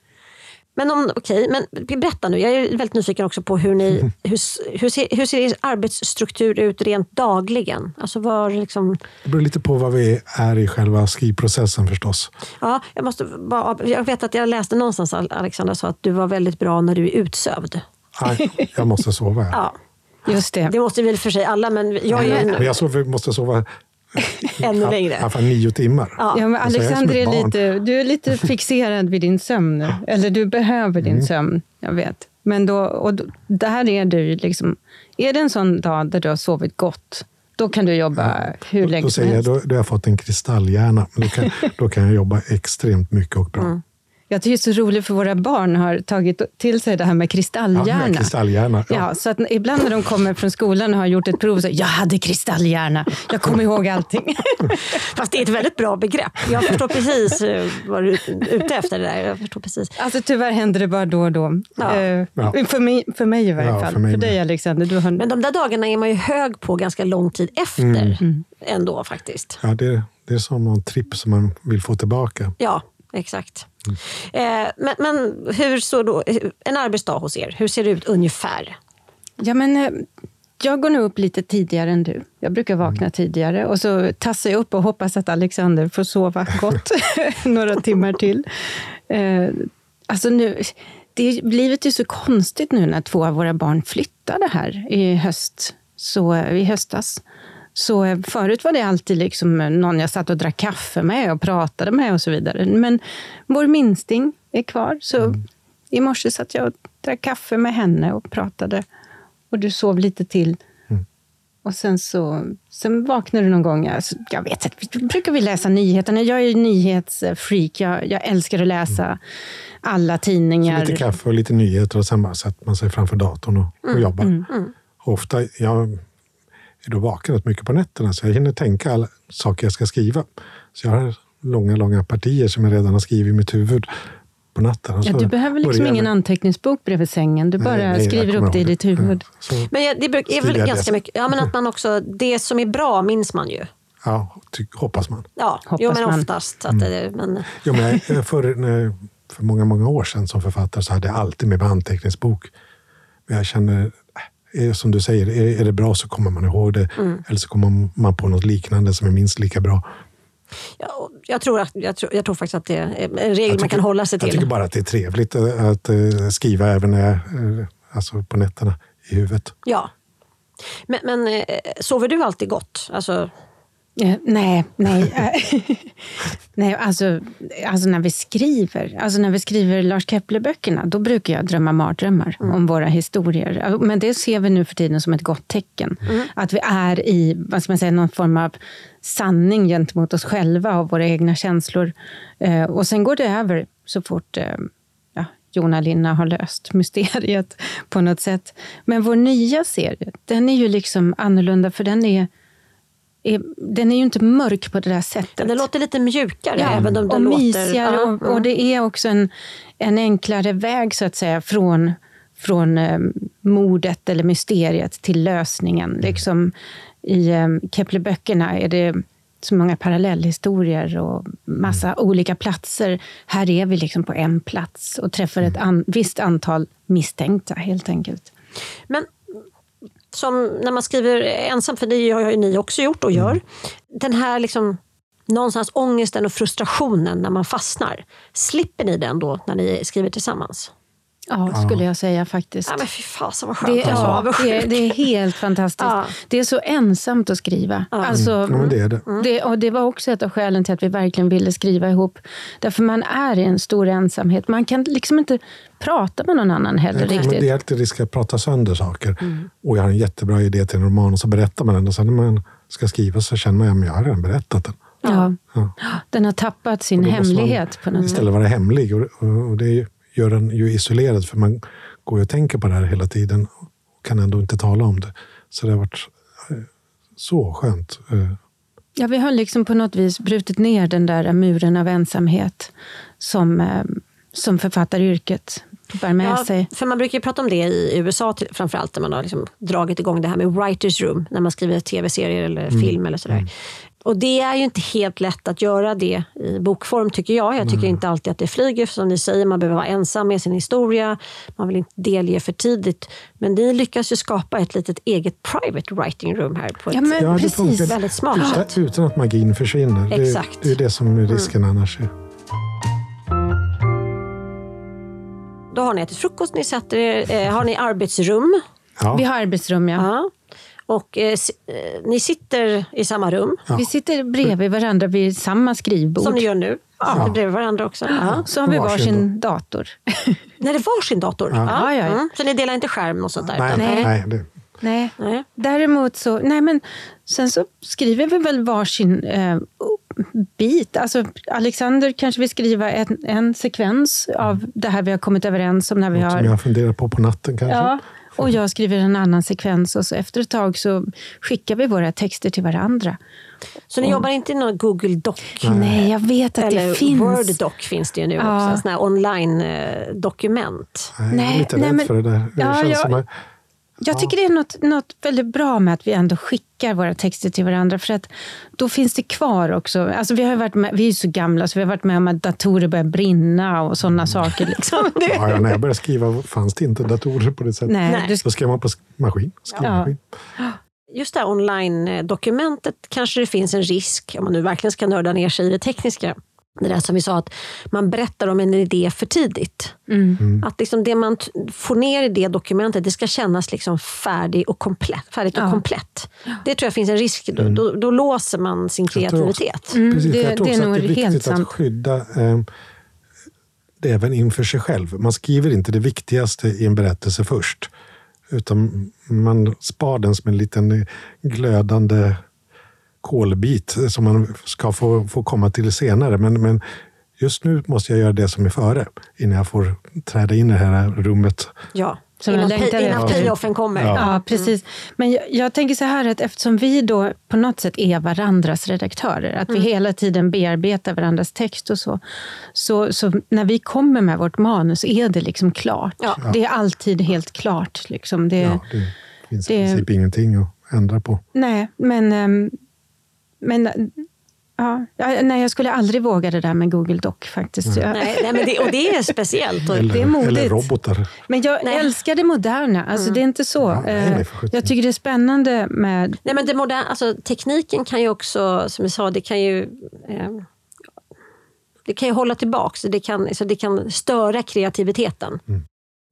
Speaker 2: Men om, okej, men berätta nu. Jag är väldigt nyfiken också på hur ni... <laughs> Hur, hur, ser, hur ser er arbetsstruktur ut rent dagligen? Alltså var liksom...
Speaker 4: det beror lite på vad vi är i själva skrivprocessen förstås.
Speaker 2: Ja, jag, måste bara, jag vet att jag läste någonstans, Alexandra sa att du var väldigt bra när du är utsövd.
Speaker 4: Nej, jag måste sova. <laughs> Ja.
Speaker 3: Just det.
Speaker 2: det måste vi väl för sig alla, men jag är
Speaker 4: Men
Speaker 2: ju
Speaker 4: jag måste sova <laughs>
Speaker 2: ännu
Speaker 4: i alla
Speaker 2: längre.
Speaker 4: fall nio timmar.
Speaker 2: Ja.
Speaker 3: Ja, men
Speaker 4: Alltså, är
Speaker 3: Alexander är
Speaker 4: barn.
Speaker 3: lite, du är lite <laughs> fixerad vid din sömn nu. Eller du behöver
Speaker 4: Mm.
Speaker 3: din sömn, jag vet. Men då, och då, där är du liksom... Är det en sån dag där du har sovit gott, då kan du jobba hur
Speaker 4: Då,
Speaker 3: länge
Speaker 4: då
Speaker 3: som
Speaker 4: säger jag,
Speaker 3: helst.
Speaker 4: då, då har jag fått en kristalljärna. Men Då kan, då kan jag jobba extremt mycket och bra.
Speaker 3: Mm. Jag tycker det är så roligt för våra barn har tagit till sig det här med
Speaker 4: Ja,
Speaker 3: kristalljärna.
Speaker 4: med kristalljärna. Ja.
Speaker 3: Ja, så att ibland när de kommer från skolan och har gjort ett prov så jag hade kristalljärna, jag kommer ihåg allting. <laughs>
Speaker 2: Fast det är ett väldigt bra begrepp. Jag förstår precis eh, vad du är ute efter det där. Jag förstår precis.
Speaker 3: Alltså tyvärr händer det bara då och då.
Speaker 2: Ja.
Speaker 4: Ja.
Speaker 3: För, mig, för mig i varje
Speaker 4: Ja,
Speaker 3: fall.
Speaker 4: för
Speaker 3: för dig
Speaker 4: med.
Speaker 3: Alexander, du har...
Speaker 2: Men de där dagarna är man ju hög på ganska lång tid efter
Speaker 3: Mm.
Speaker 2: ändå faktiskt.
Speaker 4: Ja, det, det är som någon tripp som man vill få tillbaka.
Speaker 2: Ja, exakt. Eh, men, men hur så då, en arbetsdag hos er, hur ser det ut ungefär?
Speaker 3: Ja, men, eh, jag går nog upp lite tidigare än du. Jag brukar vakna tidigare och så tassar jag upp och hoppas att Alexander får sova <laughs> gott <laughs> några timmar till. Eh, alltså nu, det, livet är så konstigt nu när två av våra barn flyttade här i, höst, så, i höstas. Så eh, förut var det alltid liksom någon jag satt och drack kaffe med och pratade med och så vidare. Men vår minsting är kvar. Så i morse satt jag och drack kaffe med henne och pratade. Och du sov lite till. Och sen så sen vaknade du någon gång. Alltså, jag vet inte, brukar vi läsa nyheterna? Jag är ju nyhetsfreak. Jag, jag älskar att läsa alla
Speaker 4: Så
Speaker 3: tidningar.
Speaker 4: lite kaffe och lite nyheter och sen bara sätter man sig framför datorn och, och jobbar. Och ofta, jag är då vaken rätt mycket på nätterna så jag hinner tänka alla saker jag ska skriva. Så jag har långa, långa partier som jag redan har skrivit i mitt huvud på natten.
Speaker 3: Ja,
Speaker 4: så
Speaker 3: du behöver liksom ingen
Speaker 4: med-
Speaker 3: anteckningsbok bredvid sängen. Du bara
Speaker 4: Nej, nej, jag
Speaker 3: skriver upp det i ditt huvud.
Speaker 4: Ja,
Speaker 2: Men ja, det bruk- är väl ganska
Speaker 4: läsa.
Speaker 2: mycket, ja men att man också, det som är bra minns man ju.
Speaker 4: ja, ty, hoppas man.
Speaker 2: Ja,
Speaker 3: Hoppas
Speaker 2: jo men
Speaker 3: man.
Speaker 2: oftast. Att det, men,
Speaker 4: Jo, men för, när, för många, många år sedan som författare så hade jag alltid med mig anteckningsbok. Men jag känner, är, som du säger, är, är det bra så kommer man ihåg det. Eller så kommer man på något liknande som är minst lika bra.
Speaker 2: ja, och jag, tror att, jag, tror, jag tror faktiskt att det är en regel
Speaker 4: Jag
Speaker 2: man
Speaker 4: tycker-
Speaker 2: kan hålla sig
Speaker 4: Jag tycker
Speaker 2: till.
Speaker 4: bara att det är trevligt att, att eh, skriva även när jag, eh, alltså på nätterna i huvudet.
Speaker 2: Ja. Men, men eh, sover du alltid gott? Alltså,
Speaker 3: Eh, nej, nej. eh, <laughs> nej alltså, alltså när vi skriver, alltså när vi skriver Lars Kepler-böckerna, då brukar jag drömma mardrömmar om våra historier. Men det ser vi nu för tiden som ett gott tecken. Att vi är i vad ska man säga, någon form av sanning gentemot oss själva och våra egna känslor. Eh, Och sen går det över så fort eh, ja, Jona Linna har löst mysteriet <laughs> på något sätt. Men vår nya serie, den är ju liksom annorlunda för den är är, den är ju inte mörk på det där sättet.
Speaker 2: den låter lite mjukare även om
Speaker 3: och
Speaker 2: den låter...
Speaker 3: mysigare.
Speaker 2: ja,
Speaker 3: och, och det är också en, en enklare väg så att säga från, från eh, mordet eller mysteriet till lösningen. Liksom, I eh, Kepler-böckerna är det så många parallellhistorier och massa olika platser. Här är vi liksom på en plats och träffar ett an, visst antal misstänkta helt enkelt.
Speaker 2: Men som när man skriver ensam, för det har ju ni också gjort och gör. Den här liksom, någonstans ångesten och frustrationen när man fastnar. Slipper ni den då när ni skriver tillsammans?
Speaker 3: Ja, skulle jag säga faktiskt.
Speaker 2: Ja, men fy fasen vad skönt.
Speaker 3: Det,
Speaker 2: är
Speaker 3: ja, det, är, det är helt <laughs> fantastiskt.
Speaker 2: Ja.
Speaker 3: Det är så ensamt att skriva. Alltså,
Speaker 4: Ja, men det är det.
Speaker 3: det, och det var också ett av skälen till att vi verkligen ville skriva ihop. Därför man är i en stor ensamhet. Man kan liksom inte prata med någon annan heller
Speaker 4: Nej, men
Speaker 3: riktigt.
Speaker 4: det är alltid risk att prata sönder saker. Och jag har en jättebra idé till en roman och så berättar man den. Och sen när man ska skriva så känner man att jag har redan berättat den.
Speaker 3: Ja.
Speaker 4: Ja.
Speaker 3: Den har tappat sin
Speaker 4: måste man
Speaker 3: hemlighet på något.
Speaker 4: Istället vara hemlig. Och, och, och det gör den ju isolerad för man går ju och tänker på det här hela tiden och kan ändå inte tala om det. Så det har varit eh, så skönt. Eh,
Speaker 3: Ja, vi har liksom på något vis brutit ner den där muren av ensamhet som, eh, som författaryrket bär med
Speaker 2: Ja,
Speaker 3: sig.
Speaker 2: för man brukar ju prata om det i USA framförallt när man har liksom dragit igång det här med writers room när man skriver tv-serier eller
Speaker 4: Mm.
Speaker 2: film eller sådär. Och det är ju inte helt lätt att göra det i bokform tycker jag. Jag tycker inte alltid att det flyger. För som ni säger, man behöver vara ensam med sin historia. Man vill inte delge för tidigt. Men ni lyckas ju skapa ett litet eget private writing room här på ett
Speaker 3: Ja, men
Speaker 4: Ja, det
Speaker 3: precis.
Speaker 2: väldigt smart sätt.
Speaker 4: Utan, att magin försvinner. Det,
Speaker 2: Exakt.
Speaker 4: det är det som är risken annars.
Speaker 2: Då har ni ätit frukost, ni sätter er, eh, har ni arbetsrum.
Speaker 4: Ja.
Speaker 3: Vi har arbetsrum, ja.
Speaker 2: Ja. Och eh, eh, ni sitter i samma rum
Speaker 3: Vi sitter bredvid varandra vid samma skrivbord.
Speaker 2: som ni gör nu. Sitter bredvid varandra också. Ja.
Speaker 3: Så har vi
Speaker 4: Varsin
Speaker 3: varsin dator. <laughs>
Speaker 2: När det var sin dator?
Speaker 3: Ja, ja, ja.
Speaker 2: Mm. Så ni delar inte skärm och sånt där?
Speaker 4: Nej, nej.
Speaker 3: Nej.
Speaker 4: det,
Speaker 3: Nej.
Speaker 2: Nej.
Speaker 3: Däremot så, nej men sen så skriver vi väl varsin eh, bit. Alltså Alexander kanske vill skriva en, en sekvens av det här vi har kommit överens om när vi
Speaker 4: något som
Speaker 3: har...
Speaker 4: jag funderar på på natten kanske.
Speaker 3: Ja, och jag skriver en annan sekvens och så efter ett tag så skickar vi våra texter till varandra.
Speaker 2: Så ni jobbar inte i någon Google Doc?
Speaker 3: Nej, jag vet att
Speaker 2: Eller
Speaker 3: det finns.
Speaker 2: Word Doc finns det ju nu
Speaker 3: Ja.
Speaker 2: också. Sådana här online-dokument.
Speaker 4: Nej, jag är lite
Speaker 3: nej,
Speaker 4: rädd
Speaker 3: men-
Speaker 4: för det där. Det
Speaker 3: Ja,
Speaker 4: känns
Speaker 3: jag-
Speaker 4: som att,
Speaker 3: Jag tycker det är något, något väldigt bra med att vi ändå skickar våra texter till varandra. För att då finns det kvar också. Alltså vi, har varit med, vi är ju så gamla så vi har varit med om att datorer börjar brinna och sådana saker. Liksom. <laughs>
Speaker 4: Ja, ja, när jag började skriva fanns det inte datorer på det sättet.
Speaker 3: nej,
Speaker 2: Nej.
Speaker 3: Du,
Speaker 4: Då skrev man på sk- maskin. Skrivmaskin.
Speaker 2: Just det här online-dokumentet kanske det finns en risk, om man nu verkligen ska nörda ner sig i det tekniska. Det där som vi sa, att man berättar om en idé för tidigt.
Speaker 3: mm.
Speaker 2: Att liksom det man får ner i det dokumentet, det ska kännas liksom färdig och komplett, färdigt och
Speaker 3: Ja.
Speaker 2: komplett. Det tror jag finns en risk, då, då, då låser man sin
Speaker 4: Jag tror också-
Speaker 2: kreativitet.
Speaker 3: Mm,
Speaker 4: Precis,
Speaker 3: det,
Speaker 4: jag tror
Speaker 3: det är
Speaker 4: också
Speaker 3: nog
Speaker 4: att det är
Speaker 3: helt
Speaker 4: viktigt att skydda eh, det även inför sig själv. Man skriver inte det viktigaste i en berättelse först. Utan man spar den som en liten glödande kolbit som man ska få, få komma till senare. Men, men just nu måste jag göra det som är före innan jag får träda in i det här rummet.
Speaker 2: Ja.
Speaker 3: Som jag
Speaker 2: Innan, innan payoffen kommer.
Speaker 4: Ja.
Speaker 3: Ja, precis. Men jag, jag tänker så här att eftersom vi då på något sätt är varandras redaktörer, att vi hela tiden bearbetar varandras text och så, så, så när vi kommer med vårt manus är det liksom klart.
Speaker 2: Ja.
Speaker 3: Det är alltid helt klart. Liksom. Det,
Speaker 4: Ja, det finns
Speaker 3: det-
Speaker 4: i princip ingenting att ändra på.
Speaker 3: Nej, men... men ja, ja, nej, jag skulle aldrig våga det där med Google Doc faktiskt. Jag,
Speaker 2: Nej, nej, men det, och det är speciellt. Och, <laughs>
Speaker 4: Eller,
Speaker 3: det är modigt.
Speaker 4: eller robotar.
Speaker 3: Men jag
Speaker 2: Nej.
Speaker 3: älskar det moderna. Alltså, Det är inte så.
Speaker 4: Ja, nej, nej,
Speaker 3: Eh, jag tycker det är spännande med...
Speaker 2: Nej, men det moderna, alltså, tekniken kan ju också, som vi sa, det kan ju eh, det kan ju hålla tillbaks, det kan, så det kan störa kreativiteten.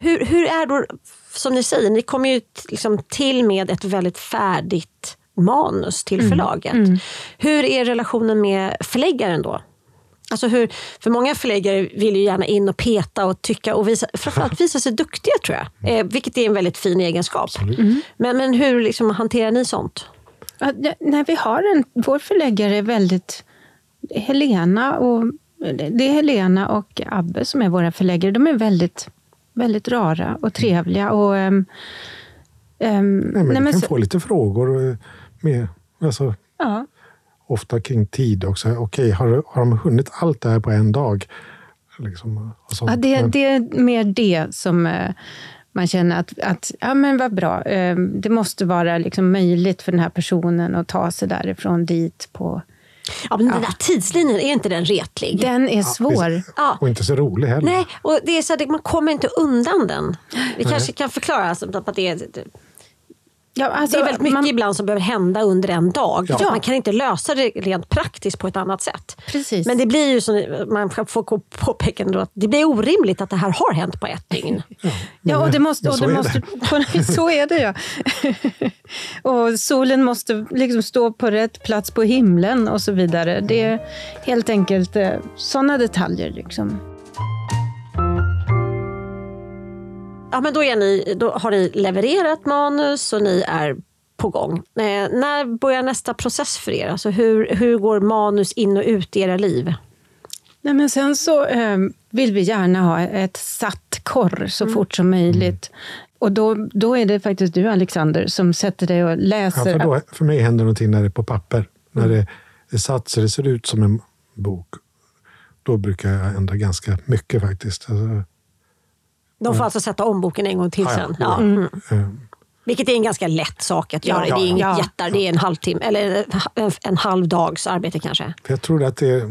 Speaker 2: Hur, hur är då, som ni säger, ni kommer ju t- liksom till med ett väldigt färdigt manus till förlaget. Hur är relationen med förläggaren då? Alltså hur, för många förläggare vill ju gärna in och peta och tycka och visa, framförallt <laughs> visa sig duktiga tror jag. Eh, vilket är en väldigt fin egenskap. Men, men hur liksom hanterar ni sånt?
Speaker 3: Ja, ja, nej, vi har en, vår förläggare är väldigt... Helena och, det är Helena och Abbe som är våra förläggare. De är väldigt, väldigt rara och trevliga. Och, ehm, ehm,
Speaker 4: Nej, men
Speaker 3: nej, men
Speaker 4: kan
Speaker 3: så-
Speaker 4: få lite frågor eh, med, alltså,
Speaker 3: ja.
Speaker 4: ofta kring tid också. Okej, har, har de hunnit allt det här på en dag? Liksom, och sånt.
Speaker 3: Ja, det, det är mer det som eh, man känner att, att ja, men vad bra. Eh, Det måste vara liksom möjligt för den här personen att ta sig därifrån dit. på...
Speaker 2: Ja, men Den där tidslinjen, är inte den retlig?
Speaker 3: Den är svår.
Speaker 2: Ja.
Speaker 4: Och inte så rolig heller.
Speaker 2: Nej, och det är så att man kommer inte undan den. Vi kanske kan förklara alltså, att det är,
Speaker 3: Ja, alltså,
Speaker 2: det är väldigt mycket
Speaker 3: man,
Speaker 2: ibland som behöver hända under en dag.
Speaker 4: Ja.
Speaker 2: Man kan inte lösa det rent praktiskt på ett annat sätt.
Speaker 3: Precis.
Speaker 2: Men det blir ju, som man får påpeka ändå, att det blir orimligt att det här har hänt på ett dygn. <laughs>
Speaker 3: Ja, och det måste... Och
Speaker 4: så
Speaker 3: det
Speaker 4: är
Speaker 3: måste <laughs> så är det, ja. <laughs> och solen måste liksom stå på rätt plats på himlen och så vidare. Det är helt enkelt eh, sådana detaljer. Liksom.
Speaker 2: Ja, men då, är ni, då har ni levererat manus och ni är på gång. Eh, när börjar nästa process för er? Alltså hur, hur går manus in och ut i era liv?
Speaker 3: Nej, men sen så eh, vill vi gärna ha ett satt korr så fort som möjligt. Och då, då är det faktiskt du, Alexander, som sätter dig och
Speaker 4: Ja,
Speaker 3: läser.
Speaker 4: för, då, för mig händer någonting när det är på papper. När det är satt så det ser ut som en bok. Då brukar jag ändra ganska mycket faktiskt. Alltså,
Speaker 2: De får alltså sätta om boken en gång till
Speaker 4: ja.
Speaker 2: sen. Ja.
Speaker 4: Mm.
Speaker 2: Mm.
Speaker 4: Eh,
Speaker 2: Vilket är en ganska lätt sak att göra.
Speaker 4: Ja,
Speaker 2: det är inget
Speaker 3: ja.
Speaker 2: jättar, det är en halvtimme eller en, en halv dags arbete kanske.
Speaker 4: Jag tror att det,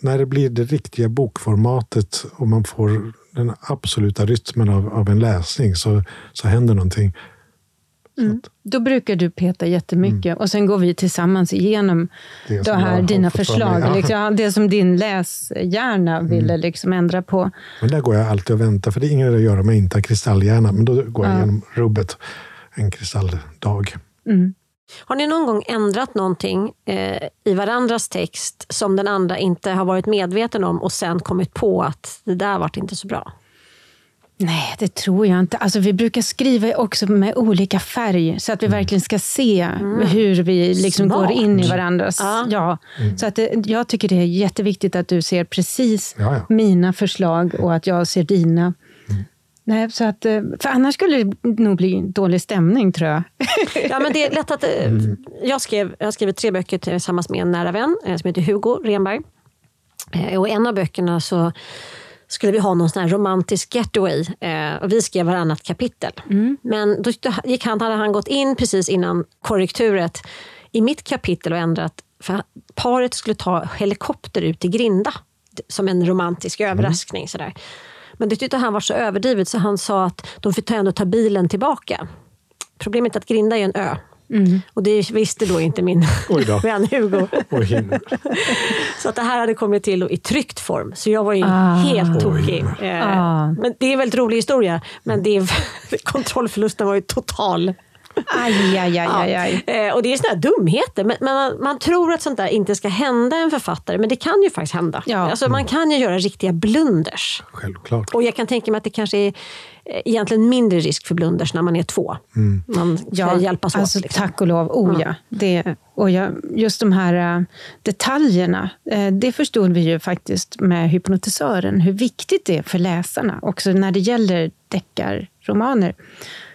Speaker 4: när det blir det riktiga bokformatet och man får den absoluta rytmen av, av en läsning så, så händer någonting. Att
Speaker 3: Då brukar du peta jättemycket och sen går vi tillsammans igenom
Speaker 4: Mm. Det
Speaker 3: här, dina förslag.
Speaker 4: mig, ja.
Speaker 3: Liksom, det som din läshjärna
Speaker 4: Mm.
Speaker 3: ville liksom ändra på.
Speaker 4: Men där går jag alltid och väntar, för det är ingen idé att göra om jag inte har kristallhjärna. Men då går jag
Speaker 3: Ja.
Speaker 4: igenom rubbet en kristalldag.
Speaker 3: Mm.
Speaker 2: Har ni någon gång ändrat någonting eh, i varandras text som den andra inte har varit medveten om och sen kommit på att det där vart inte så bra?
Speaker 3: Nej, det tror jag inte. Alltså, vi brukar skriva också med olika färg så att vi verkligen ska se hur vi liksom
Speaker 2: Smart.
Speaker 3: går in i varandras...
Speaker 2: Ja.
Speaker 3: Ja. Så att det, jag tycker det är jätteviktigt att du ser precis
Speaker 4: Ja, ja.
Speaker 3: mina förslag och att jag ser dina. Nej, så att, eh, för annars skulle det nog bli dålig stämning, tror jag. <laughs>
Speaker 2: Ja, men det är lätt att, eh, jag, skrev, jag har skrivit tre böcker tillsammans med en nära vän eh, som heter Hugo Renberg. Och I en av böckerna så skulle vi ha någon sån här romantisk getaway. Eh, och vi skrev varannat kapitel. Men då gick han, hade han gått in precis innan korrekturet i mitt kapitel och ändrat. För paret skulle ta helikopter ut i Grinda som en romantisk överraskning. Sådär. Men det tyckte han var så överdrivet så han sa att de fick ta ändå ta bilen tillbaka. Problemet är att Grinda är en ö. Och det visste då inte min
Speaker 4: Oj då. <laughs>
Speaker 2: vän Hugo.
Speaker 4: Hin- <laughs>
Speaker 2: Så att det här hade kommit till i tryckt form. Så jag var ju
Speaker 3: Ah.
Speaker 2: helt tokig. Eh,
Speaker 3: Ah.
Speaker 2: Men det är en väldigt rolig historia. Men det är, <laughs> kontrollförlusten var ju total.
Speaker 3: Aj, aj, aj, aj, aj.
Speaker 2: Eh, och det är här dumheter. Men, men man, man tror att sånt där inte ska hända en författare. Men det kan ju faktiskt hända.
Speaker 3: Ja.
Speaker 2: Alltså, man kan ju göra riktiga blunders.
Speaker 4: Självklart.
Speaker 2: Och jag kan tänka mig att det kanske är eh, egentligen mindre risk för blunders när man är två. Man ska hjälpas
Speaker 3: alltså,
Speaker 2: åt. Liksom.
Speaker 3: Tack och lov. Oh, ja. Det, och jag, just de här äh, detaljerna, äh, det förstod vi ju faktiskt med hypnotisören, hur viktigt det är för läsarna, också när det gäller deckarromaner.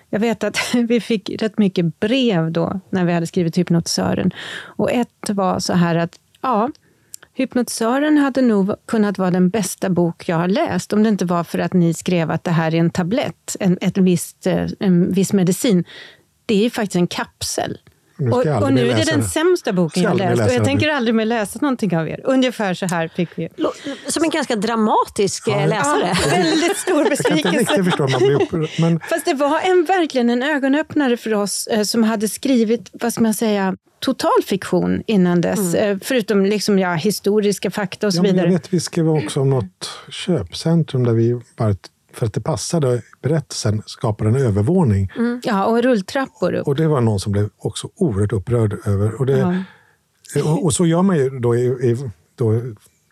Speaker 3: Jag vet att <laughs> vi fick rätt mycket brev då, när vi hade skrivit hypnotisören. Och ett var så här att, ja, Hypnotisören hade nog kunnat vara den bästa bok jag har läst om det inte var för att ni skrev att det här är en tablett, en, ett visst, eh, en viss medicin. Det är ju faktiskt en kapsel.
Speaker 4: Nu
Speaker 3: Och, och nu är det den sämsta boken jag läst. Och jag tänker aldrig mer läsa någonting av er. Ungefär så här fick vi.
Speaker 2: Som en ganska dramatisk eh,
Speaker 4: Ja.
Speaker 2: läsare.
Speaker 3: Väldigt stor <laughs> besvikelse.
Speaker 4: förstå man blir upprörd. Men
Speaker 3: Fast det var en, verkligen en ögonöppnare för oss eh, som hade skrivit, vad ska man säga, total fiktion innan dess. Eh, förutom liksom, ja, historiska fakta och så
Speaker 4: ja, men jag
Speaker 3: vidare.
Speaker 4: vet, vi skrev också om något köpcentrum där vi bara för att det passade berättelsen skapade en övervåning.
Speaker 3: Ja, och rulltrappor upp.
Speaker 4: Och det var någon som blev också oerhört upprörd över. Och, det,
Speaker 3: Ja.
Speaker 4: och, och så gör man ju då i, i då,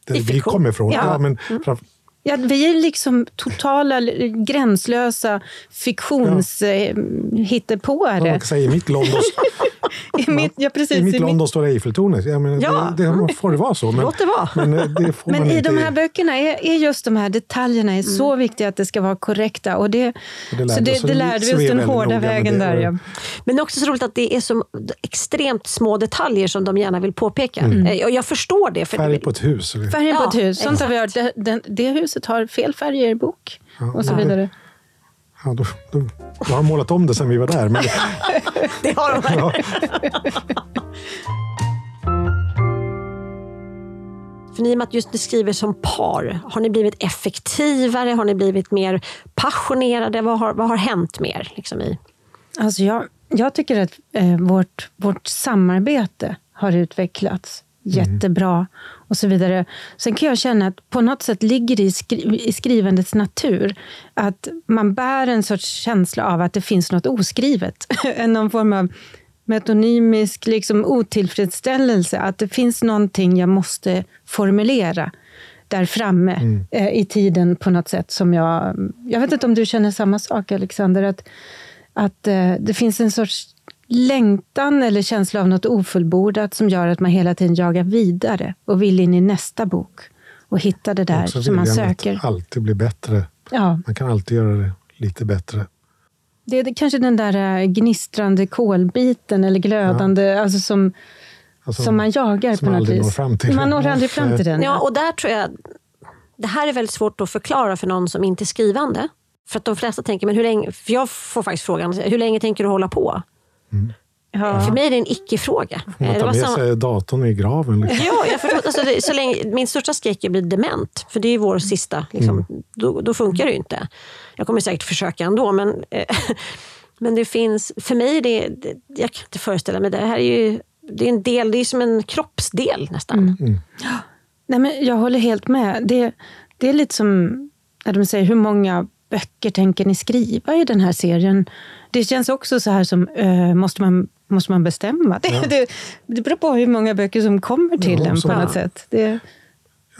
Speaker 4: där vi kommer ifrån.
Speaker 3: Ja.
Speaker 4: Ja. men framför,
Speaker 3: Ja, vi är liksom totala, gränslösa fiktions eh,
Speaker 4: vad
Speaker 3: hittepåare.
Speaker 4: man kan säga, I mitt London, <laughs>
Speaker 3: I mitt, ja, precis,
Speaker 4: i mitt
Speaker 3: i mitt-
Speaker 4: London står Eiffeltornet. Jag menar,
Speaker 2: Ja.
Speaker 4: det, det får det vara så. Men,
Speaker 2: Låt det vara.
Speaker 4: Men, eh, det får
Speaker 3: Men
Speaker 4: man
Speaker 3: i
Speaker 4: inte,
Speaker 3: de här böckerna är, är just de här detaljerna är så viktiga att det ska vara korrekta. Och det,
Speaker 4: Och det lärde
Speaker 3: så det.
Speaker 4: Så
Speaker 3: det
Speaker 4: vi-
Speaker 3: lärde vi oss den hårda vägen
Speaker 4: det.
Speaker 3: där. Ja.
Speaker 2: Men det är också så roligt att det är så extremt små detaljer som de gärna vill påpeka. Eh, Och jag förstår det. För
Speaker 4: Färg på ett hus.
Speaker 3: Färgen på
Speaker 2: Ja,
Speaker 3: ett hus, sånt har vi hört. Det, det huset har fel färg i bok. Och så vidare.
Speaker 4: Ja, då, då, då har de målat om det sen vi var där. Men, <laughs>
Speaker 2: det har de
Speaker 4: ja,
Speaker 2: För ni, i och med att just ni skriver som par, har ni blivit effektivare? Har ni blivit mer passionerade? Vad har, vad har hänt mer? Liksom i?
Speaker 3: Alltså jag, jag tycker att eh, vårt, vårt samarbete har utvecklats jättebra och så vidare. Sen kan jag känna att på något sätt ligger det i, skri, i skrivandets natur att man bär en sorts känsla av att det finns något oskrivet. <laughs> Någon form av metonymisk liksom, otillfredsställelse. Att det finns någonting jag måste formulera där framme eh, i tiden på något sätt. som Jag jag vet inte om du känner samma sak, Alexander? Att, att eh, det finns en sorts längtan eller känsla av något ofullbordat som gör att man hela tiden jagar vidare och vill in i nästa bok och hitta det där som man söker.
Speaker 4: att alltid bli bättre.
Speaker 3: Ja,
Speaker 4: Man kan alltid göra det lite bättre.
Speaker 3: det är kanske den där eh, gnistrande kolbiten eller glödande, alltså som,
Speaker 4: Alltså,
Speaker 3: som man jagar
Speaker 4: som
Speaker 3: på något vis.
Speaker 4: når fram till.
Speaker 3: Man når aldrig fram till den.
Speaker 2: Ja, och där tror jag... Det här är väldigt svårt att förklara för någon som inte är skrivande. För att de flesta tänker, men hur länge, för jag får faktiskt frågan, hur länge tänker du hålla på?
Speaker 1: Ja.
Speaker 2: För mig är det en icke-fråga.
Speaker 4: Får man
Speaker 2: Det
Speaker 4: ta
Speaker 2: var
Speaker 4: med
Speaker 2: samma-
Speaker 4: sig datorn i graven? Liksom.
Speaker 2: Ja, jag förstår. Alltså, det, så länge, min största skräck är att bli dement. För det är vår sista. Liksom, då, då funkar det ju inte. Jag kommer säkert försöka ändå. Men, eh, <laughs> men det finns, för mig, är det, det, jag kan inte föreställa mig. Det här är ju det är en del, det är som en kroppsdel nästan.
Speaker 3: Nej, men jag håller helt med. Det, det är lite som när de säger, hur många böcker tänker ni skriva i den här serien? Det känns också så här som, eh, måste, man, måste man bestämma? <laughs> Det, det, det beror på hur många böcker som kommer till
Speaker 4: Ja,
Speaker 3: en på något
Speaker 2: Ja.
Speaker 3: sätt. Det,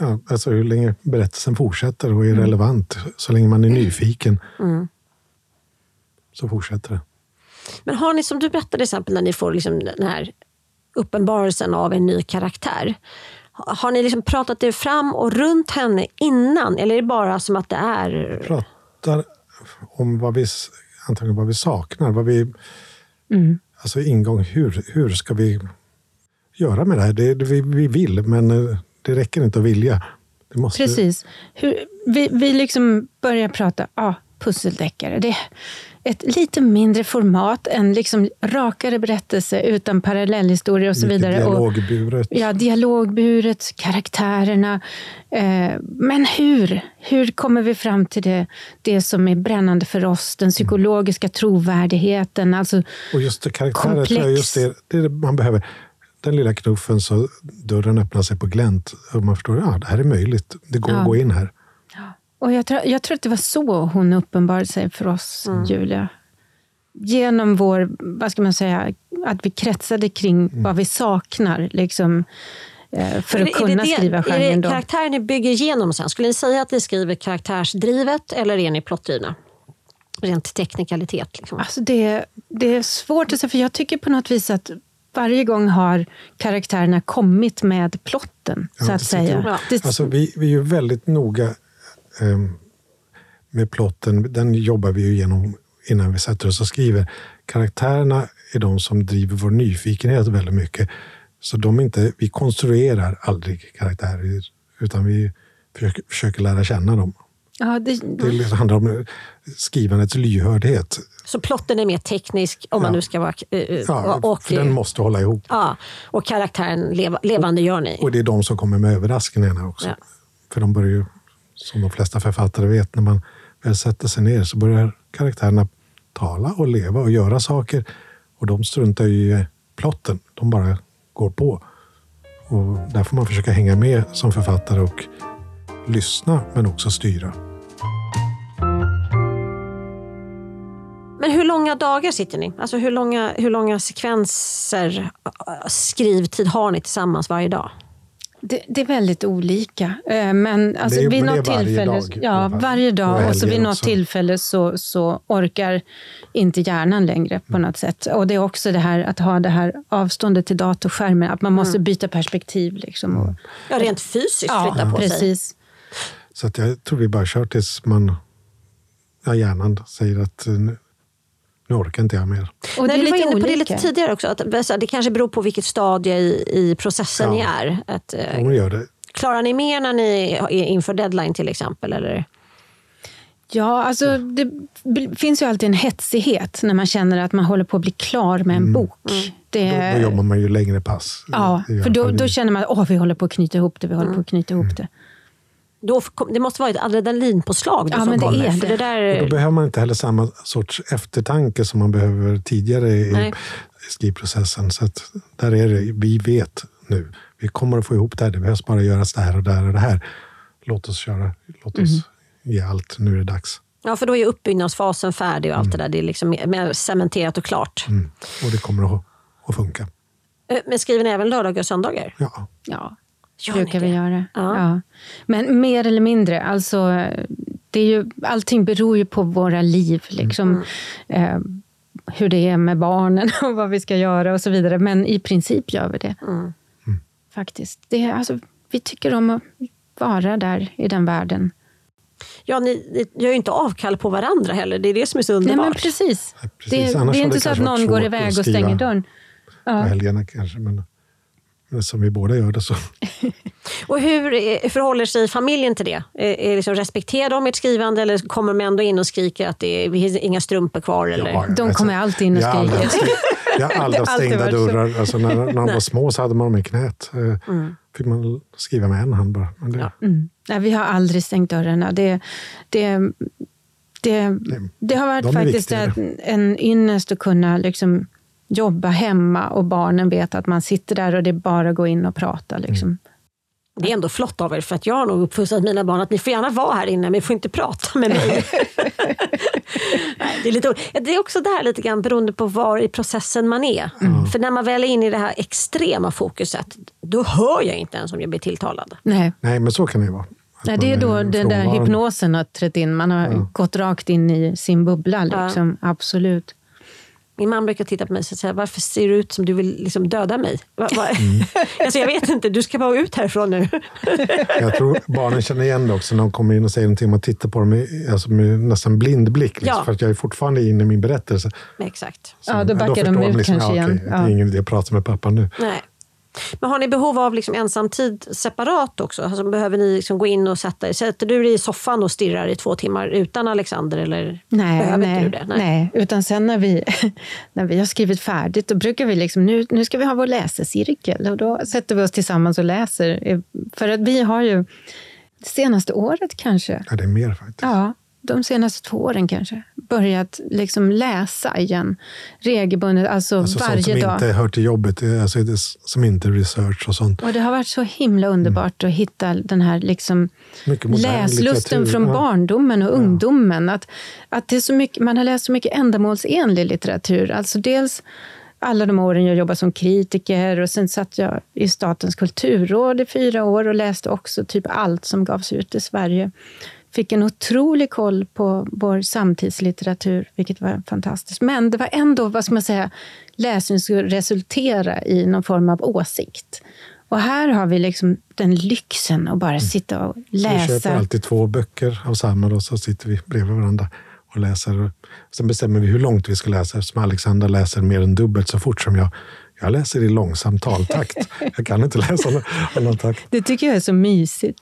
Speaker 4: Ja, alltså hur länge berättelsen fortsätter och är relevant. Så länge man är nyfiken så fortsätter det.
Speaker 2: Men har ni, som du berättade till exempel, när ni får liksom den här uppenbarelsen av en ny karaktär. Har ni liksom pratat er fram och runt henne innan? Eller är det bara som att det är...
Speaker 4: pratar om vad vi, antagligen vad vi saknar. Vad vi, Alltså ingång, hur, hur ska vi göra med det här? Det, det, vi, vi vill, men eh, det räcker inte att vilja. Måste,
Speaker 3: Precis. Hur, vi, vi liksom börjar prata ah, pusseldeckare. Det är ett lite mindre format, en liksom rakare berättelse utan parallellhistorier och så vidare. Och,
Speaker 4: dialogburet.
Speaker 3: ja, dialogburet, karaktärerna. Eh, men hur? Hur kommer vi fram till det, det som är brännande för oss? Den psykologiska trovärdigheten. Alltså,
Speaker 4: Och just det, karaktärer tror jag just det, det är det man behöver. Den lilla knuffen så dörren öppnar sig på glänt och man förstår att ja, det här är möjligt. Det går
Speaker 3: Ja.
Speaker 4: att gå in här.
Speaker 3: Och jag, tror, jag tror att det var så hon uppenbarade sig för oss, Julia. Genom vår, vad ska man säga, att vi kretsade kring vad vi saknar. Liksom, eh, för
Speaker 2: Är
Speaker 3: att kunna
Speaker 2: är det,
Speaker 3: skriva
Speaker 2: Är
Speaker 3: genren.
Speaker 2: det
Speaker 3: Då.
Speaker 2: karaktärer ni bygger igenom sen? Skulle ni säga att ni skriver karaktärsdrivet eller är ni plottdrivna? Rent teknikalitet. Liksom.
Speaker 3: Alltså det, det är svårt att säga, för jag tycker på något vis att varje gång har karaktärerna kommit med plotten,
Speaker 4: Ja,
Speaker 3: så att säga.
Speaker 2: Ja.
Speaker 3: Det,
Speaker 4: Alltså, vi, vi är ju väldigt noga med plotten. Den jobbar vi ju igenom innan vi sätter oss och skriver. Karaktärerna är de som driver vår nyfikenhet väldigt mycket. Så de är inte, vi konstruerar aldrig karaktärer, utan vi försöker, försöker lära känna dem.
Speaker 3: ja, det,
Speaker 4: Det liksom handlar om skrivandets lyhördhet.
Speaker 2: Så plotten är mer teknisk om man
Speaker 4: Ja.
Speaker 2: nu ska vara... eh, eh,
Speaker 4: Ja,
Speaker 2: och,
Speaker 4: för den måste hålla ihop.
Speaker 2: ja, och karaktären leva, levande gör ni.
Speaker 4: Och det är de som kommer med överraskningarna också.
Speaker 2: Ja.
Speaker 4: För de börjar ju, som de flesta författare vet, när man väl sätter sig ner så börjar karaktärerna tala och leva och göra saker. Och de struntar ju i plotten. De bara går på. Och där får man försöka hänga med som författare och lyssna men också styra.
Speaker 2: Men hur långa dagar sitter ni? Alltså hur långa, hur långa sekvenser äh, skrivtid har ni tillsammans varje dag?
Speaker 3: Det, det är väldigt olika. Eh, Men alltså
Speaker 4: Det
Speaker 3: vid
Speaker 4: men det är
Speaker 3: något
Speaker 4: varje
Speaker 3: tillfälle,
Speaker 4: dag,
Speaker 3: ja, varje
Speaker 4: Och
Speaker 3: dag. Och så vid något
Speaker 4: också.
Speaker 3: tillfälle så, så orkar inte hjärnan längre på något sätt. Och det är också det här att ha det här avståndet till datorskärmen. Att man måste byta perspektiv. Liksom. Och,
Speaker 2: Ja, rent fysiskt
Speaker 3: ja,
Speaker 2: flytta på sig.
Speaker 3: precis.
Speaker 4: Så att jag tror vi bara kör tills man, ja, hjärnan säger att eh, nu, orkar inte jag mer.
Speaker 3: Och
Speaker 2: Nej,
Speaker 3: det är
Speaker 2: du var
Speaker 3: lite
Speaker 2: inne på det lite tidigare också. Att, det kanske beror på vilket stadie i, i processen ni
Speaker 4: Ja.
Speaker 2: är. Att, eh,
Speaker 4: Hon gör det.
Speaker 2: klarar ni mer när ni är inför deadline till exempel? Eller?
Speaker 3: Ja, alltså det finns ju alltid en hetsighet när man känner att man håller på att bli klar med en bok. Det,
Speaker 4: Då, då jobbar man ju längre pass.
Speaker 3: ja, för då, då känner man att vi håller på att knyta ihop det. Vi håller på att knyta ihop det.
Speaker 2: Då, det måste vara ett adrenalinpåslag. då
Speaker 3: Ja,
Speaker 2: som
Speaker 3: men det
Speaker 2: kommer,
Speaker 3: är
Speaker 2: för
Speaker 3: det.
Speaker 2: det.
Speaker 4: Och då
Speaker 2: där,
Speaker 4: behöver man inte heller samma sorts eftertanke som man behöver tidigare i, skrivprocessen. Så att där är det, vi vet nu. Vi kommer att få ihop det här. Det behövs bara göras det här och det här och det här. Låt oss köra. Låt oss ge allt. Nu är det dags.
Speaker 2: ja, för då är uppbyggnadsfasen färdig och allt det där. Det är liksom mer, mer cementerat och klart.
Speaker 4: Mm. Och det kommer att, att funka.
Speaker 2: Eh, Men skriver ni även lördagar och söndagar?
Speaker 4: Ja.
Speaker 3: Ja,
Speaker 2: Gör
Speaker 3: brukar vi göra.
Speaker 2: Ja.
Speaker 3: Ja. Men mer eller mindre. Alltså, det är ju, allting beror ju på våra liv. Liksom, eh, hur det är med barnen och vad vi ska göra och så vidare. Men i princip gör vi det. Faktiskt. Det är, alltså, vi tycker om att vara där i den världen.
Speaker 2: Ja, ni, ni gör ju inte avkall på varandra heller. Det är det som är så
Speaker 3: Nej,
Speaker 2: underbart.
Speaker 3: men precis.
Speaker 4: Ja, precis.
Speaker 3: Det, det är inte så att någon går iväg och stänger dörren.
Speaker 4: På helgerna kanske. Men Som vi båda gör det så. <laughs>
Speaker 2: Och hur eh, förhåller sig familjen till det? Är, är liksom, respekterar de ert skrivande eller kommer de ändå in och skriker att det är, har inga strumpor kvar? Eller?
Speaker 4: Ja,
Speaker 3: De
Speaker 4: alltså,
Speaker 3: kommer alltid in och
Speaker 4: jag har aldrig
Speaker 3: skriker.
Speaker 4: Jag har aldrig haft <laughs>
Speaker 3: alltid
Speaker 4: stängda dörrar. Alltså när, när de <laughs> var små så hade man dem i knät. Eh,
Speaker 2: Mm.
Speaker 4: fick man skriva med en hand bara. Men det,
Speaker 2: Ja.
Speaker 3: Mm. Nej, vi har aldrig stängt dörrarna. Det, det, det, det har varit
Speaker 4: de
Speaker 3: faktiskt en ynnest att kunna liksom jobba hemma och barnen vet att man sitter där och det är bara att gå in och prata. Liksom.
Speaker 2: Det är ändå flott av er, för att jag har nog uppfostrat mina barn att ni får gärna vara här inne, men ni får inte prata med mig. <laughs> Det, är lite, det är också det här lite grann beroende på var i processen man är. För när man väl är inne i det här extrema fokuset, då hör jag inte ens om jag blir tilltalad.
Speaker 3: Nej.
Speaker 4: Nej, men så kan det ju vara.
Speaker 3: Nej, det är då den där hypnosen har trätt in. Man har gått rakt in i sin bubbla. Liksom. Absolut.
Speaker 2: Min man brukar titta på mig och säga, varför ser du ut som du vill liksom döda mig? Va, va? <laughs> alltså, jag vet inte, du ska bara ut härifrån nu. <laughs>
Speaker 4: Jag tror barnen känner igen det också när de kommer in och säger någonting. Man tittar på dem med, alltså med nästan blind blick. Liksom,
Speaker 2: Ja.
Speaker 4: För att jag är fortfarande inne i min berättelse.
Speaker 2: Exakt.
Speaker 4: Så-
Speaker 3: Ja, då backar de
Speaker 4: förstår
Speaker 3: ut kanske
Speaker 4: ja,
Speaker 3: igen.
Speaker 4: okej, Det är ingen idé att prata med pappa nu.
Speaker 2: Nej. Men har ni behov av liksom ensamtid separat också? Alltså, behöver ni liksom gå in och sätta er? Sätter du dig i soffan och stirrar i två timmar utan Alexander? Eller
Speaker 3: Nej,
Speaker 2: behöver
Speaker 3: nej,
Speaker 2: du det?
Speaker 3: nej. utan sen när vi, <laughs> när vi har skrivit färdigt, då brukar vi liksom, nu, nu ska vi ha vår läsecirkel. Och då sätter vi oss tillsammans och läser. För att vi har ju, det senaste året kanske,
Speaker 4: Ja, det är mer faktiskt.
Speaker 3: ja, de senaste två åren kanske, börjat liksom läsa igen regelbundet, alltså,
Speaker 4: Alltså sånt
Speaker 3: varje
Speaker 4: som
Speaker 3: dag.
Speaker 4: inte hör till jobbet, är alltså som inte research och sånt.
Speaker 3: Och det har varit så himla underbart att hitta den här liksom läslusten från
Speaker 4: ja.
Speaker 3: barndomen och ungdomen. Att, att det är så mycket, man har läst så mycket ändamålsenlig litteratur. Alltså dels alla de åren jag jobbade som kritiker och sen satt jag i Statens kulturråd i fyra år och läste också typ allt som gavs ut i Sverige. Fick en otrolig koll på vår samtidslitteratur, vilket var fantastiskt. Men det var ändå, vad ska man säga, läsning skulle resultera i någon form av åsikt. Och här har vi liksom den lyxen att bara sitta och
Speaker 4: Vi köper
Speaker 3: läsa.
Speaker 4: alltid två böcker av samma och så sitter vi bredvid varandra och läser. Sen bestämmer vi hur långt vi ska läsa. Som Alexander läser mer än dubbelt så fort som jag. Jag läser i långsam taltakt. Jag kan inte läsa annan takt.
Speaker 3: Det tycker jag är så mysigt.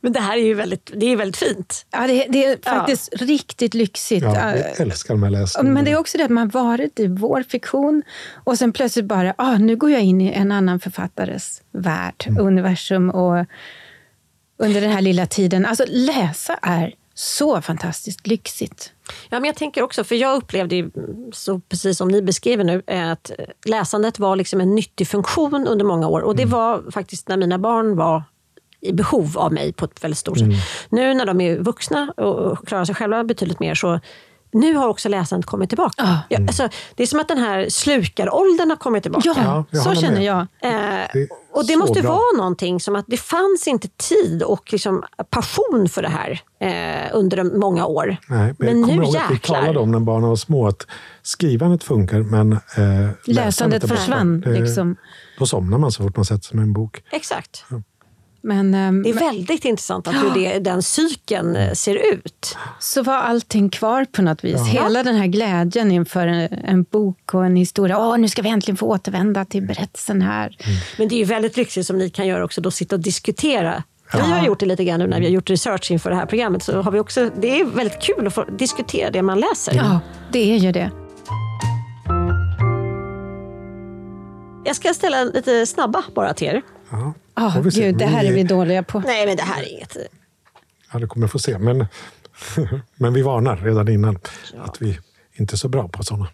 Speaker 2: Men det här är ju väldigt, det är väldigt fint.
Speaker 3: Ja, det, det är
Speaker 2: Ja.
Speaker 3: faktiskt riktigt lyxigt.
Speaker 4: Ja,
Speaker 3: Ja,
Speaker 4: jag älskar de här läsningarna.
Speaker 3: Men det är också det att man varit i vår fiktion och sen plötsligt bara, ah, nu går jag in i en annan författares värld, universum och under den här lilla tiden. Alltså läsa är så fantastiskt lyxigt.
Speaker 2: Ja, men jag tänker också, för jag upplevde ju, så precis som ni beskriver nu, att läsandet var liksom en nyttig funktion under många år. Och det var faktiskt när mina barn var i behov av mig på ett väldigt stort sätt. Nu när de är vuxna och klarar sig själva betydligt mer så nu har också läsandet kommit tillbaka.
Speaker 3: Ja.
Speaker 2: Ja, alltså, det är som att den här slukaråldern har kommit tillbaka.
Speaker 3: Ja,
Speaker 4: Ja, jag
Speaker 3: så känner jag.
Speaker 2: Eh,
Speaker 4: Det
Speaker 2: och det måste
Speaker 4: bra.
Speaker 2: vara någonting som att det fanns inte tid och liksom passion för det här eh, under de många år.
Speaker 4: Nej, men,
Speaker 2: Men
Speaker 4: jag
Speaker 2: nu
Speaker 4: ihåg att vi
Speaker 2: jäklar.
Speaker 4: talade om när barnen var små att skrivandet funkar men eh, läsandet borta.
Speaker 3: försvann,
Speaker 4: Det-
Speaker 3: liksom.
Speaker 4: Då somnar man så fort man sätter sig med en bok.
Speaker 2: Exakt.
Speaker 3: Men ehm,
Speaker 2: Det är väldigt intressant att hur det, den cykeln eh, ser ut.
Speaker 3: så var allting kvar på något vis. Hela den här glädjen inför en, en bok och en historia. Åh, nu ska vi äntligen få återvända till berättelsen här.
Speaker 2: Men det är ju väldigt lyxigt som ni kan göra också, då sitta och diskutera. Vi har gjort det lite grann nu när vi har gjort research inför det här programmet. Så har vi också, det är väldigt kul att få diskutera det man läser.
Speaker 3: Ja, det är ju det.
Speaker 2: Jag ska ställa lite snabba bara till er.
Speaker 4: Ja,
Speaker 3: Ja,
Speaker 4: se.
Speaker 3: gud, det här är vi dåliga på.
Speaker 2: Nej, men det här är inget.
Speaker 4: Ja, det kommer få se. Men, <laughs> men vi varnar redan innan att vi inte är så bra på sådana.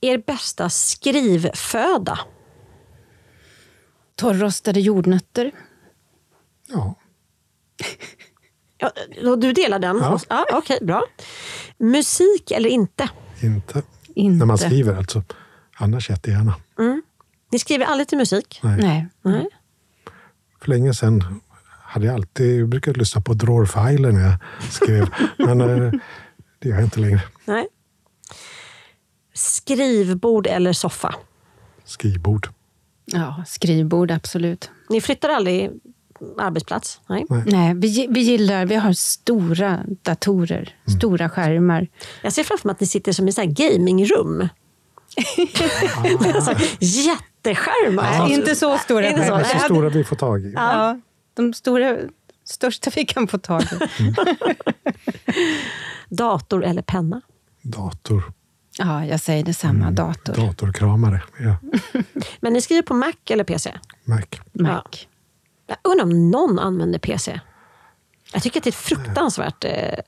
Speaker 2: Er bästa skrivföda?
Speaker 3: Torrostade jordnötter.
Speaker 4: Ja,
Speaker 2: Ja, du delar den?
Speaker 4: Ja.
Speaker 2: ja Okej, bra. Musik eller inte?
Speaker 4: inte.
Speaker 3: Inte.
Speaker 4: När man skriver alltså. Annars jättegärna.
Speaker 2: Ni skriver aldrig till musik?
Speaker 4: Nej.
Speaker 3: Nej.
Speaker 2: Nej.
Speaker 4: För länge sedan hade jag alltid jag brukade lyssna på drawerfiler när jag skrev. <laughs> men eh, det gör jag inte längre.
Speaker 2: Nej. Skrivbord eller soffa?
Speaker 4: Skrivbord.
Speaker 3: Ja, skrivbord, absolut.
Speaker 2: Ni flyttar aldrig arbetsplats? Nej.
Speaker 3: Nej, vi, gi- vi gillar, vi har stora datorer, stora skärmar.
Speaker 2: Jag ser framför mig att ni sitter som i ett gamingrum. <laughs> <laughs> alltså, jätteskärmar.
Speaker 1: Nej, inte så stora
Speaker 2: Inte så.
Speaker 4: Så stora vi får tag i.
Speaker 1: Ja, de stora, största vi kan få tag i. <laughs>
Speaker 2: Dator eller penna?
Speaker 4: Dator.
Speaker 3: Ja, jag säger detsamma. Dator.
Speaker 4: Datorkramare. Ja. <laughs>
Speaker 2: Men ni skriver på Mac eller PC?
Speaker 4: Mac.
Speaker 3: Mac.
Speaker 2: Jag undrar om någon använder PC? Jag tycker att det är fruktansvärt eh,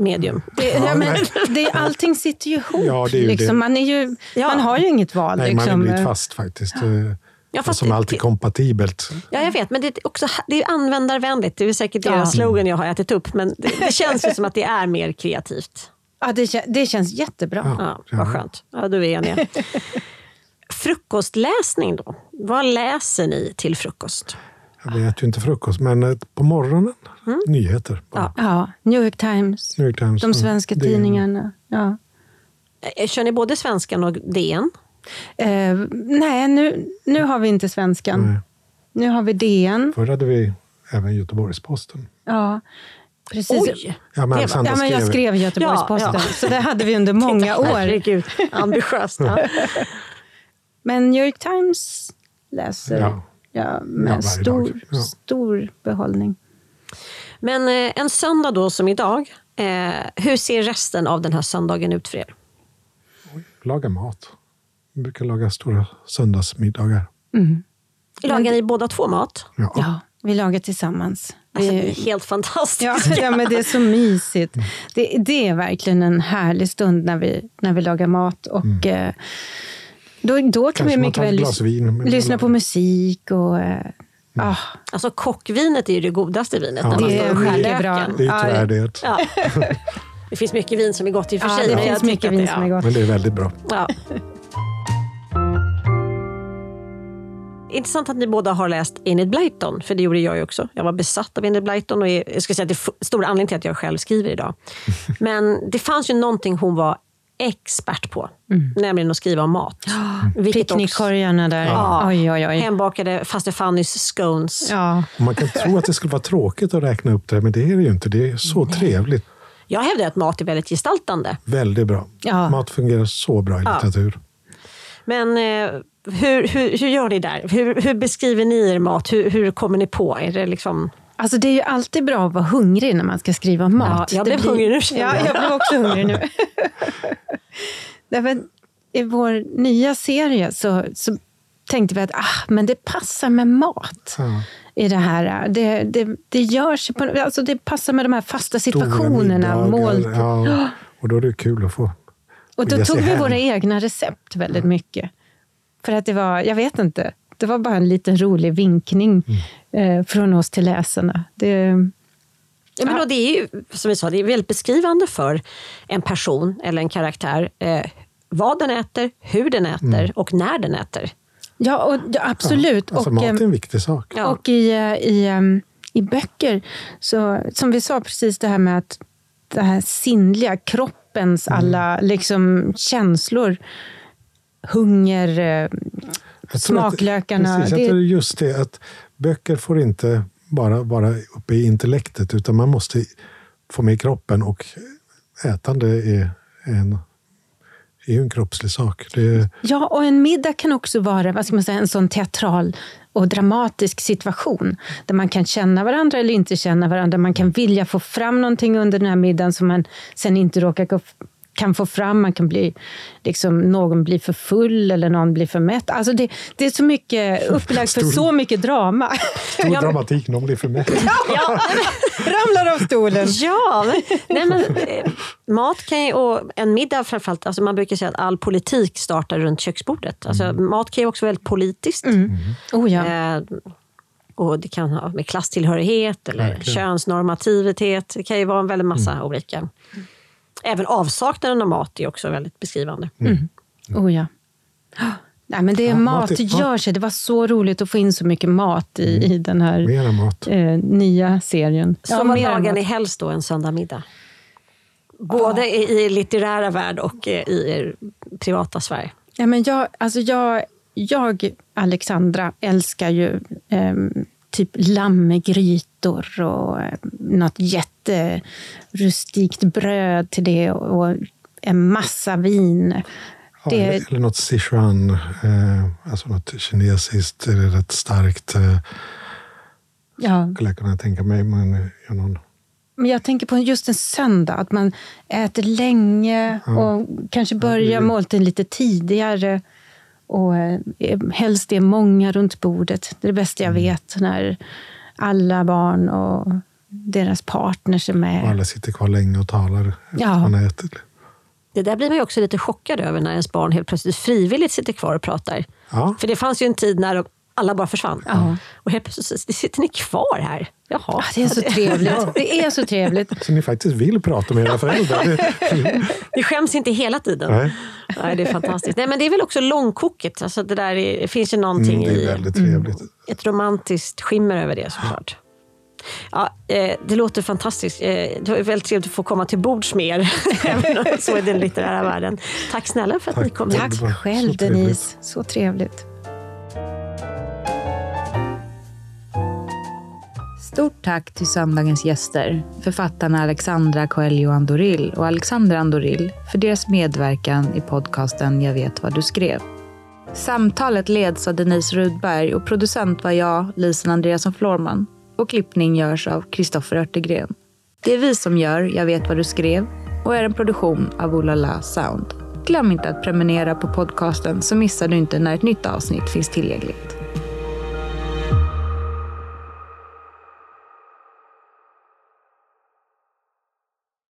Speaker 2: medium.
Speaker 3: Det, ja, men, det, allting sitter ju ihop.
Speaker 4: Ja, det är ju
Speaker 3: liksom.
Speaker 4: det.
Speaker 3: man, är ju,
Speaker 2: Ja.
Speaker 3: man har ju inget val.
Speaker 4: Nej, man har
Speaker 3: liksom.
Speaker 4: blivit fast faktiskt. Ja,
Speaker 2: Ja, fast
Speaker 4: som alltid kompatibelt.
Speaker 2: Ja, jag vet, men det är också det är användarvänligt. Det är säkert deras
Speaker 3: Ja.
Speaker 2: slogan jag har ätit upp, men det, det känns ju som att det är mer kreativt.
Speaker 3: Ja, det, det känns jättebra.
Speaker 2: Ja,
Speaker 4: Ja.
Speaker 2: vad skönt. Ja, du är eniga. <laughs> Frukostläsning då? Vad läser ni till frukost?
Speaker 4: Jag äter ju inte frukost, men eh, på morgonen, nyheter.
Speaker 2: Ja.
Speaker 3: Ja, New York Times,
Speaker 4: New York Times,
Speaker 3: de svenska
Speaker 4: DN.
Speaker 3: tidningarna. Ja.
Speaker 2: Eh, Kör ni både svenskan och DN?
Speaker 3: Eh, nej, nu, nu har vi inte svenskan.
Speaker 4: Nej.
Speaker 3: Nu har vi DN.
Speaker 4: Förr hade vi även Göteborgs-Posten.
Speaker 3: Ja, precis.
Speaker 2: Oj!
Speaker 4: Ja, men
Speaker 2: Det var-
Speaker 4: Alexandra
Speaker 3: Ja, men jag skrev Göteborgs-Posten,
Speaker 2: Ja, ja.
Speaker 3: så det hade vi under <laughs> många år.
Speaker 2: Herregud, ambitiöst. Ja.
Speaker 3: Men New York Times läser
Speaker 4: Ja.
Speaker 3: jag med stor, stor behållning.
Speaker 2: Men eh, en söndag då som idag, eh, hur ser resten av den här söndagen ut för er?
Speaker 4: Laga mat. Vi brukar laga stora söndagsmiddagar.
Speaker 2: Lagar ni båda två mat?
Speaker 4: Ja.
Speaker 3: Ja, vi lagar tillsammans.
Speaker 2: Alltså, det är helt fantastiskt.
Speaker 3: ja, <laughs> ja, men det är så mysigt. Det, det är verkligen en härlig stund när vi, när vi lagar mat. Och, eh, då, då kan
Speaker 4: Kanske
Speaker 3: vi mycket väl lyssna på musik. Och, eh, ah,
Speaker 2: Alltså kockvinet är ju det godaste vinet. när man
Speaker 3: det är mycket bra.
Speaker 4: Det är ju
Speaker 3: Ja,
Speaker 4: tyvärr det.
Speaker 2: Ja. Det finns mycket vin som är gott i och för
Speaker 3: ja,
Speaker 2: sig.
Speaker 3: det finns mycket vin
Speaker 2: det-
Speaker 3: som är gott.
Speaker 4: Men det är väldigt bra.
Speaker 2: Ja. Intressant att ni båda har läst Enid Blyton, för det gjorde jag ju också. Jag var besatt av Enid Blyton och är, jag ska säga att det är stora anledningen till att jag själv skriver idag. <laughs> Men det fanns ju någonting hon var expert på, nämligen att skriva om mat. Också-
Speaker 3: Picknickkorgarna där.
Speaker 2: Ja.
Speaker 3: Oj, oj, oj.
Speaker 2: Hembakade faster Fannys scones.
Speaker 3: Ja.
Speaker 4: Man kan <laughs> tro att det skulle vara tråkigt att räkna upp det, men det är det ju inte. Det är så trevligt.
Speaker 2: Jag hävdar att mat är väldigt gestaltande.
Speaker 4: Väldigt bra.
Speaker 3: Ja.
Speaker 4: Mat fungerar så bra i
Speaker 2: Ja.
Speaker 4: litteratur.
Speaker 2: Men eh, hur, hur, hur gör ni där? Hur, hur beskriver ni er mat? Hur, hur kommer ni på? Är det liksom...
Speaker 3: Alltså det är ju alltid bra att vara hungrig när man ska skriva om mat.
Speaker 2: Ja, jag
Speaker 3: Det
Speaker 2: blev hungrig nu, känner
Speaker 3: Ja,
Speaker 2: jag.
Speaker 3: jag blev också hungrig nu. <laughs> Därför, I vår nya serie så, så tänkte vi att ah, men det passar med mat.
Speaker 4: Ja.
Speaker 3: I det här. Det, det, det, gör sig på, alltså det passar med de här fasta situationerna. Mål,
Speaker 4: Ja, och då är det kul att få
Speaker 3: och då tog vi
Speaker 4: hem.
Speaker 3: våra egna recept väldigt mycket. För att det var, jag vet inte, det var bara en liten rolig vinkning
Speaker 4: Mm.
Speaker 3: eh, från oss till läsarna. Det,
Speaker 2: Ja, men då, det är ju, som vi sa, det är väldigt beskrivande för en person eller en karaktär. Eh, vad den äter, hur den äter
Speaker 4: Mm.
Speaker 2: och när den äter.
Speaker 3: ja, och, ja, absolut.
Speaker 4: Alltså,
Speaker 3: och,
Speaker 4: mat
Speaker 3: eh,
Speaker 4: är en viktig sak.
Speaker 2: Ja.
Speaker 3: Och i, eh, i, i böcker, så, som vi sa precis det här med att det här sinnliga, kroppens
Speaker 4: Mm.
Speaker 3: alla liksom, känslor, hunger, eh,
Speaker 4: Jag tror att-
Speaker 3: smaklökarna.
Speaker 4: Precis, jag
Speaker 3: det,
Speaker 4: tror just det att böcker får inte bara vara uppe i intellektet utan man måste få med kroppen och ätande är en, är ju en kroppslig sak. Det,
Speaker 3: ja, och en middag kan också vara vad ska man säga, en sån teatral och dramatisk situation där man kan känna varandra eller inte känna varandra. Man kan vilja få fram någonting under den här middagen som man sen inte råkar kan få fram, man kan bli, liksom, någon blir för full eller någon blir för mätt. Alltså det, det är så mycket <laughs> upplagt för så mycket drama.
Speaker 4: stor <laughs> dramatik, någon blir för mätt. <laughs>
Speaker 2: Ja,
Speaker 3: Ramlar av stolen.
Speaker 2: ja men, nej, men, eh, mat kan ju, och en middag framförallt, alltså man brukar säga att all politik startar runt köksbordet. Alltså, Mat kan ju också vara väldigt politiskt.
Speaker 3: Oh ja.
Speaker 2: Eh, och det kan ha med klasstillhörighet eller
Speaker 4: Verkligen.
Speaker 2: könsnormativitet. Det kan ju vara en väldigt massa olika. Även avsaknaden av mat är också väldigt beskrivande.
Speaker 3: Oh ja. Nej, men det är
Speaker 4: Ja,
Speaker 3: mat,
Speaker 4: mat
Speaker 3: gör sig. Det var så roligt att få in så mycket mat i, i den här eh, nya serien.
Speaker 2: Så vad
Speaker 3: mer
Speaker 2: lagar ni helst då en söndagsmiddag? Både i, i litterära värld och eh, i privata sfär.
Speaker 3: Ja, men jag, alltså jag, jag, Alexandra, älskar ju ehm, typ lamm med grytor och eh, något jätterustikt bröd till det och en massa vin.
Speaker 4: Ja,
Speaker 3: Det-
Speaker 4: eller, eller något Sichuan, eh, alltså något kinesiskt, eller rätt starkt. Eh,
Speaker 3: Ja.
Speaker 4: skulle jag kunna tänka mig. Gör någon
Speaker 3: Men jag tänker på just en söndag, att man äter länge och kanske börjar måltiden lite tidigare. Och eh, helst är många runt bordet. Det är det bästa jag vet, när alla barn och deras partners är
Speaker 4: och
Speaker 3: med.
Speaker 4: alla sitter kvar länge och talar efter
Speaker 3: Ja.
Speaker 4: man har ätit.
Speaker 2: Det där blir man ju också lite chockad över när ens barn helt plötsligt frivilligt sitter kvar och pratar.
Speaker 4: Ja.
Speaker 2: För det fanns ju en tid när alla bara försvann.
Speaker 3: Ja.
Speaker 2: Och helt plötsligt så sitter ni kvar här. Jaha.
Speaker 3: Ah, Det är så trevligt. Det är så trevligt. <laughs>
Speaker 4: Så ni faktiskt vill prata med era föräldrar. Det, <laughs>
Speaker 2: Ni skäms inte hela tiden.
Speaker 4: nej,
Speaker 2: Nej, det är fantastiskt. Nej, men det är väl också långkoket. Alltså det, där är, finns ju någonting
Speaker 4: mm, det
Speaker 2: i
Speaker 4: är väldigt trevligt.
Speaker 2: ett romantiskt skimmer över det såklart. Ja, eh, det låter fantastiskt. Eh, det var väldigt trevligt att få komma till bords med er. <laughs> Även om så är den litterära världen. Tack snälla för att
Speaker 4: Tack.
Speaker 2: ni kom
Speaker 4: Tack.
Speaker 3: själv
Speaker 4: så trevligt.
Speaker 3: Denise. Så trevligt.
Speaker 1: Stort tack till söndagens gäster, författarna Alexandra Coelho Andoril och Alexander Andoril för deras medverkan i podcasten Jag vet vad du skrev. Samtalet leds av Denise Rudberg och producent var jag, Lisen Andreasson Florman. Och klippning görs av Kristoffer Örtegren. Det är vi som gör Jag vet vad du skrev och är en produktion av Olala Sound. Glöm inte att prenumerera på podcasten så missar du inte när ett nytt avsnitt finns tillgängligt.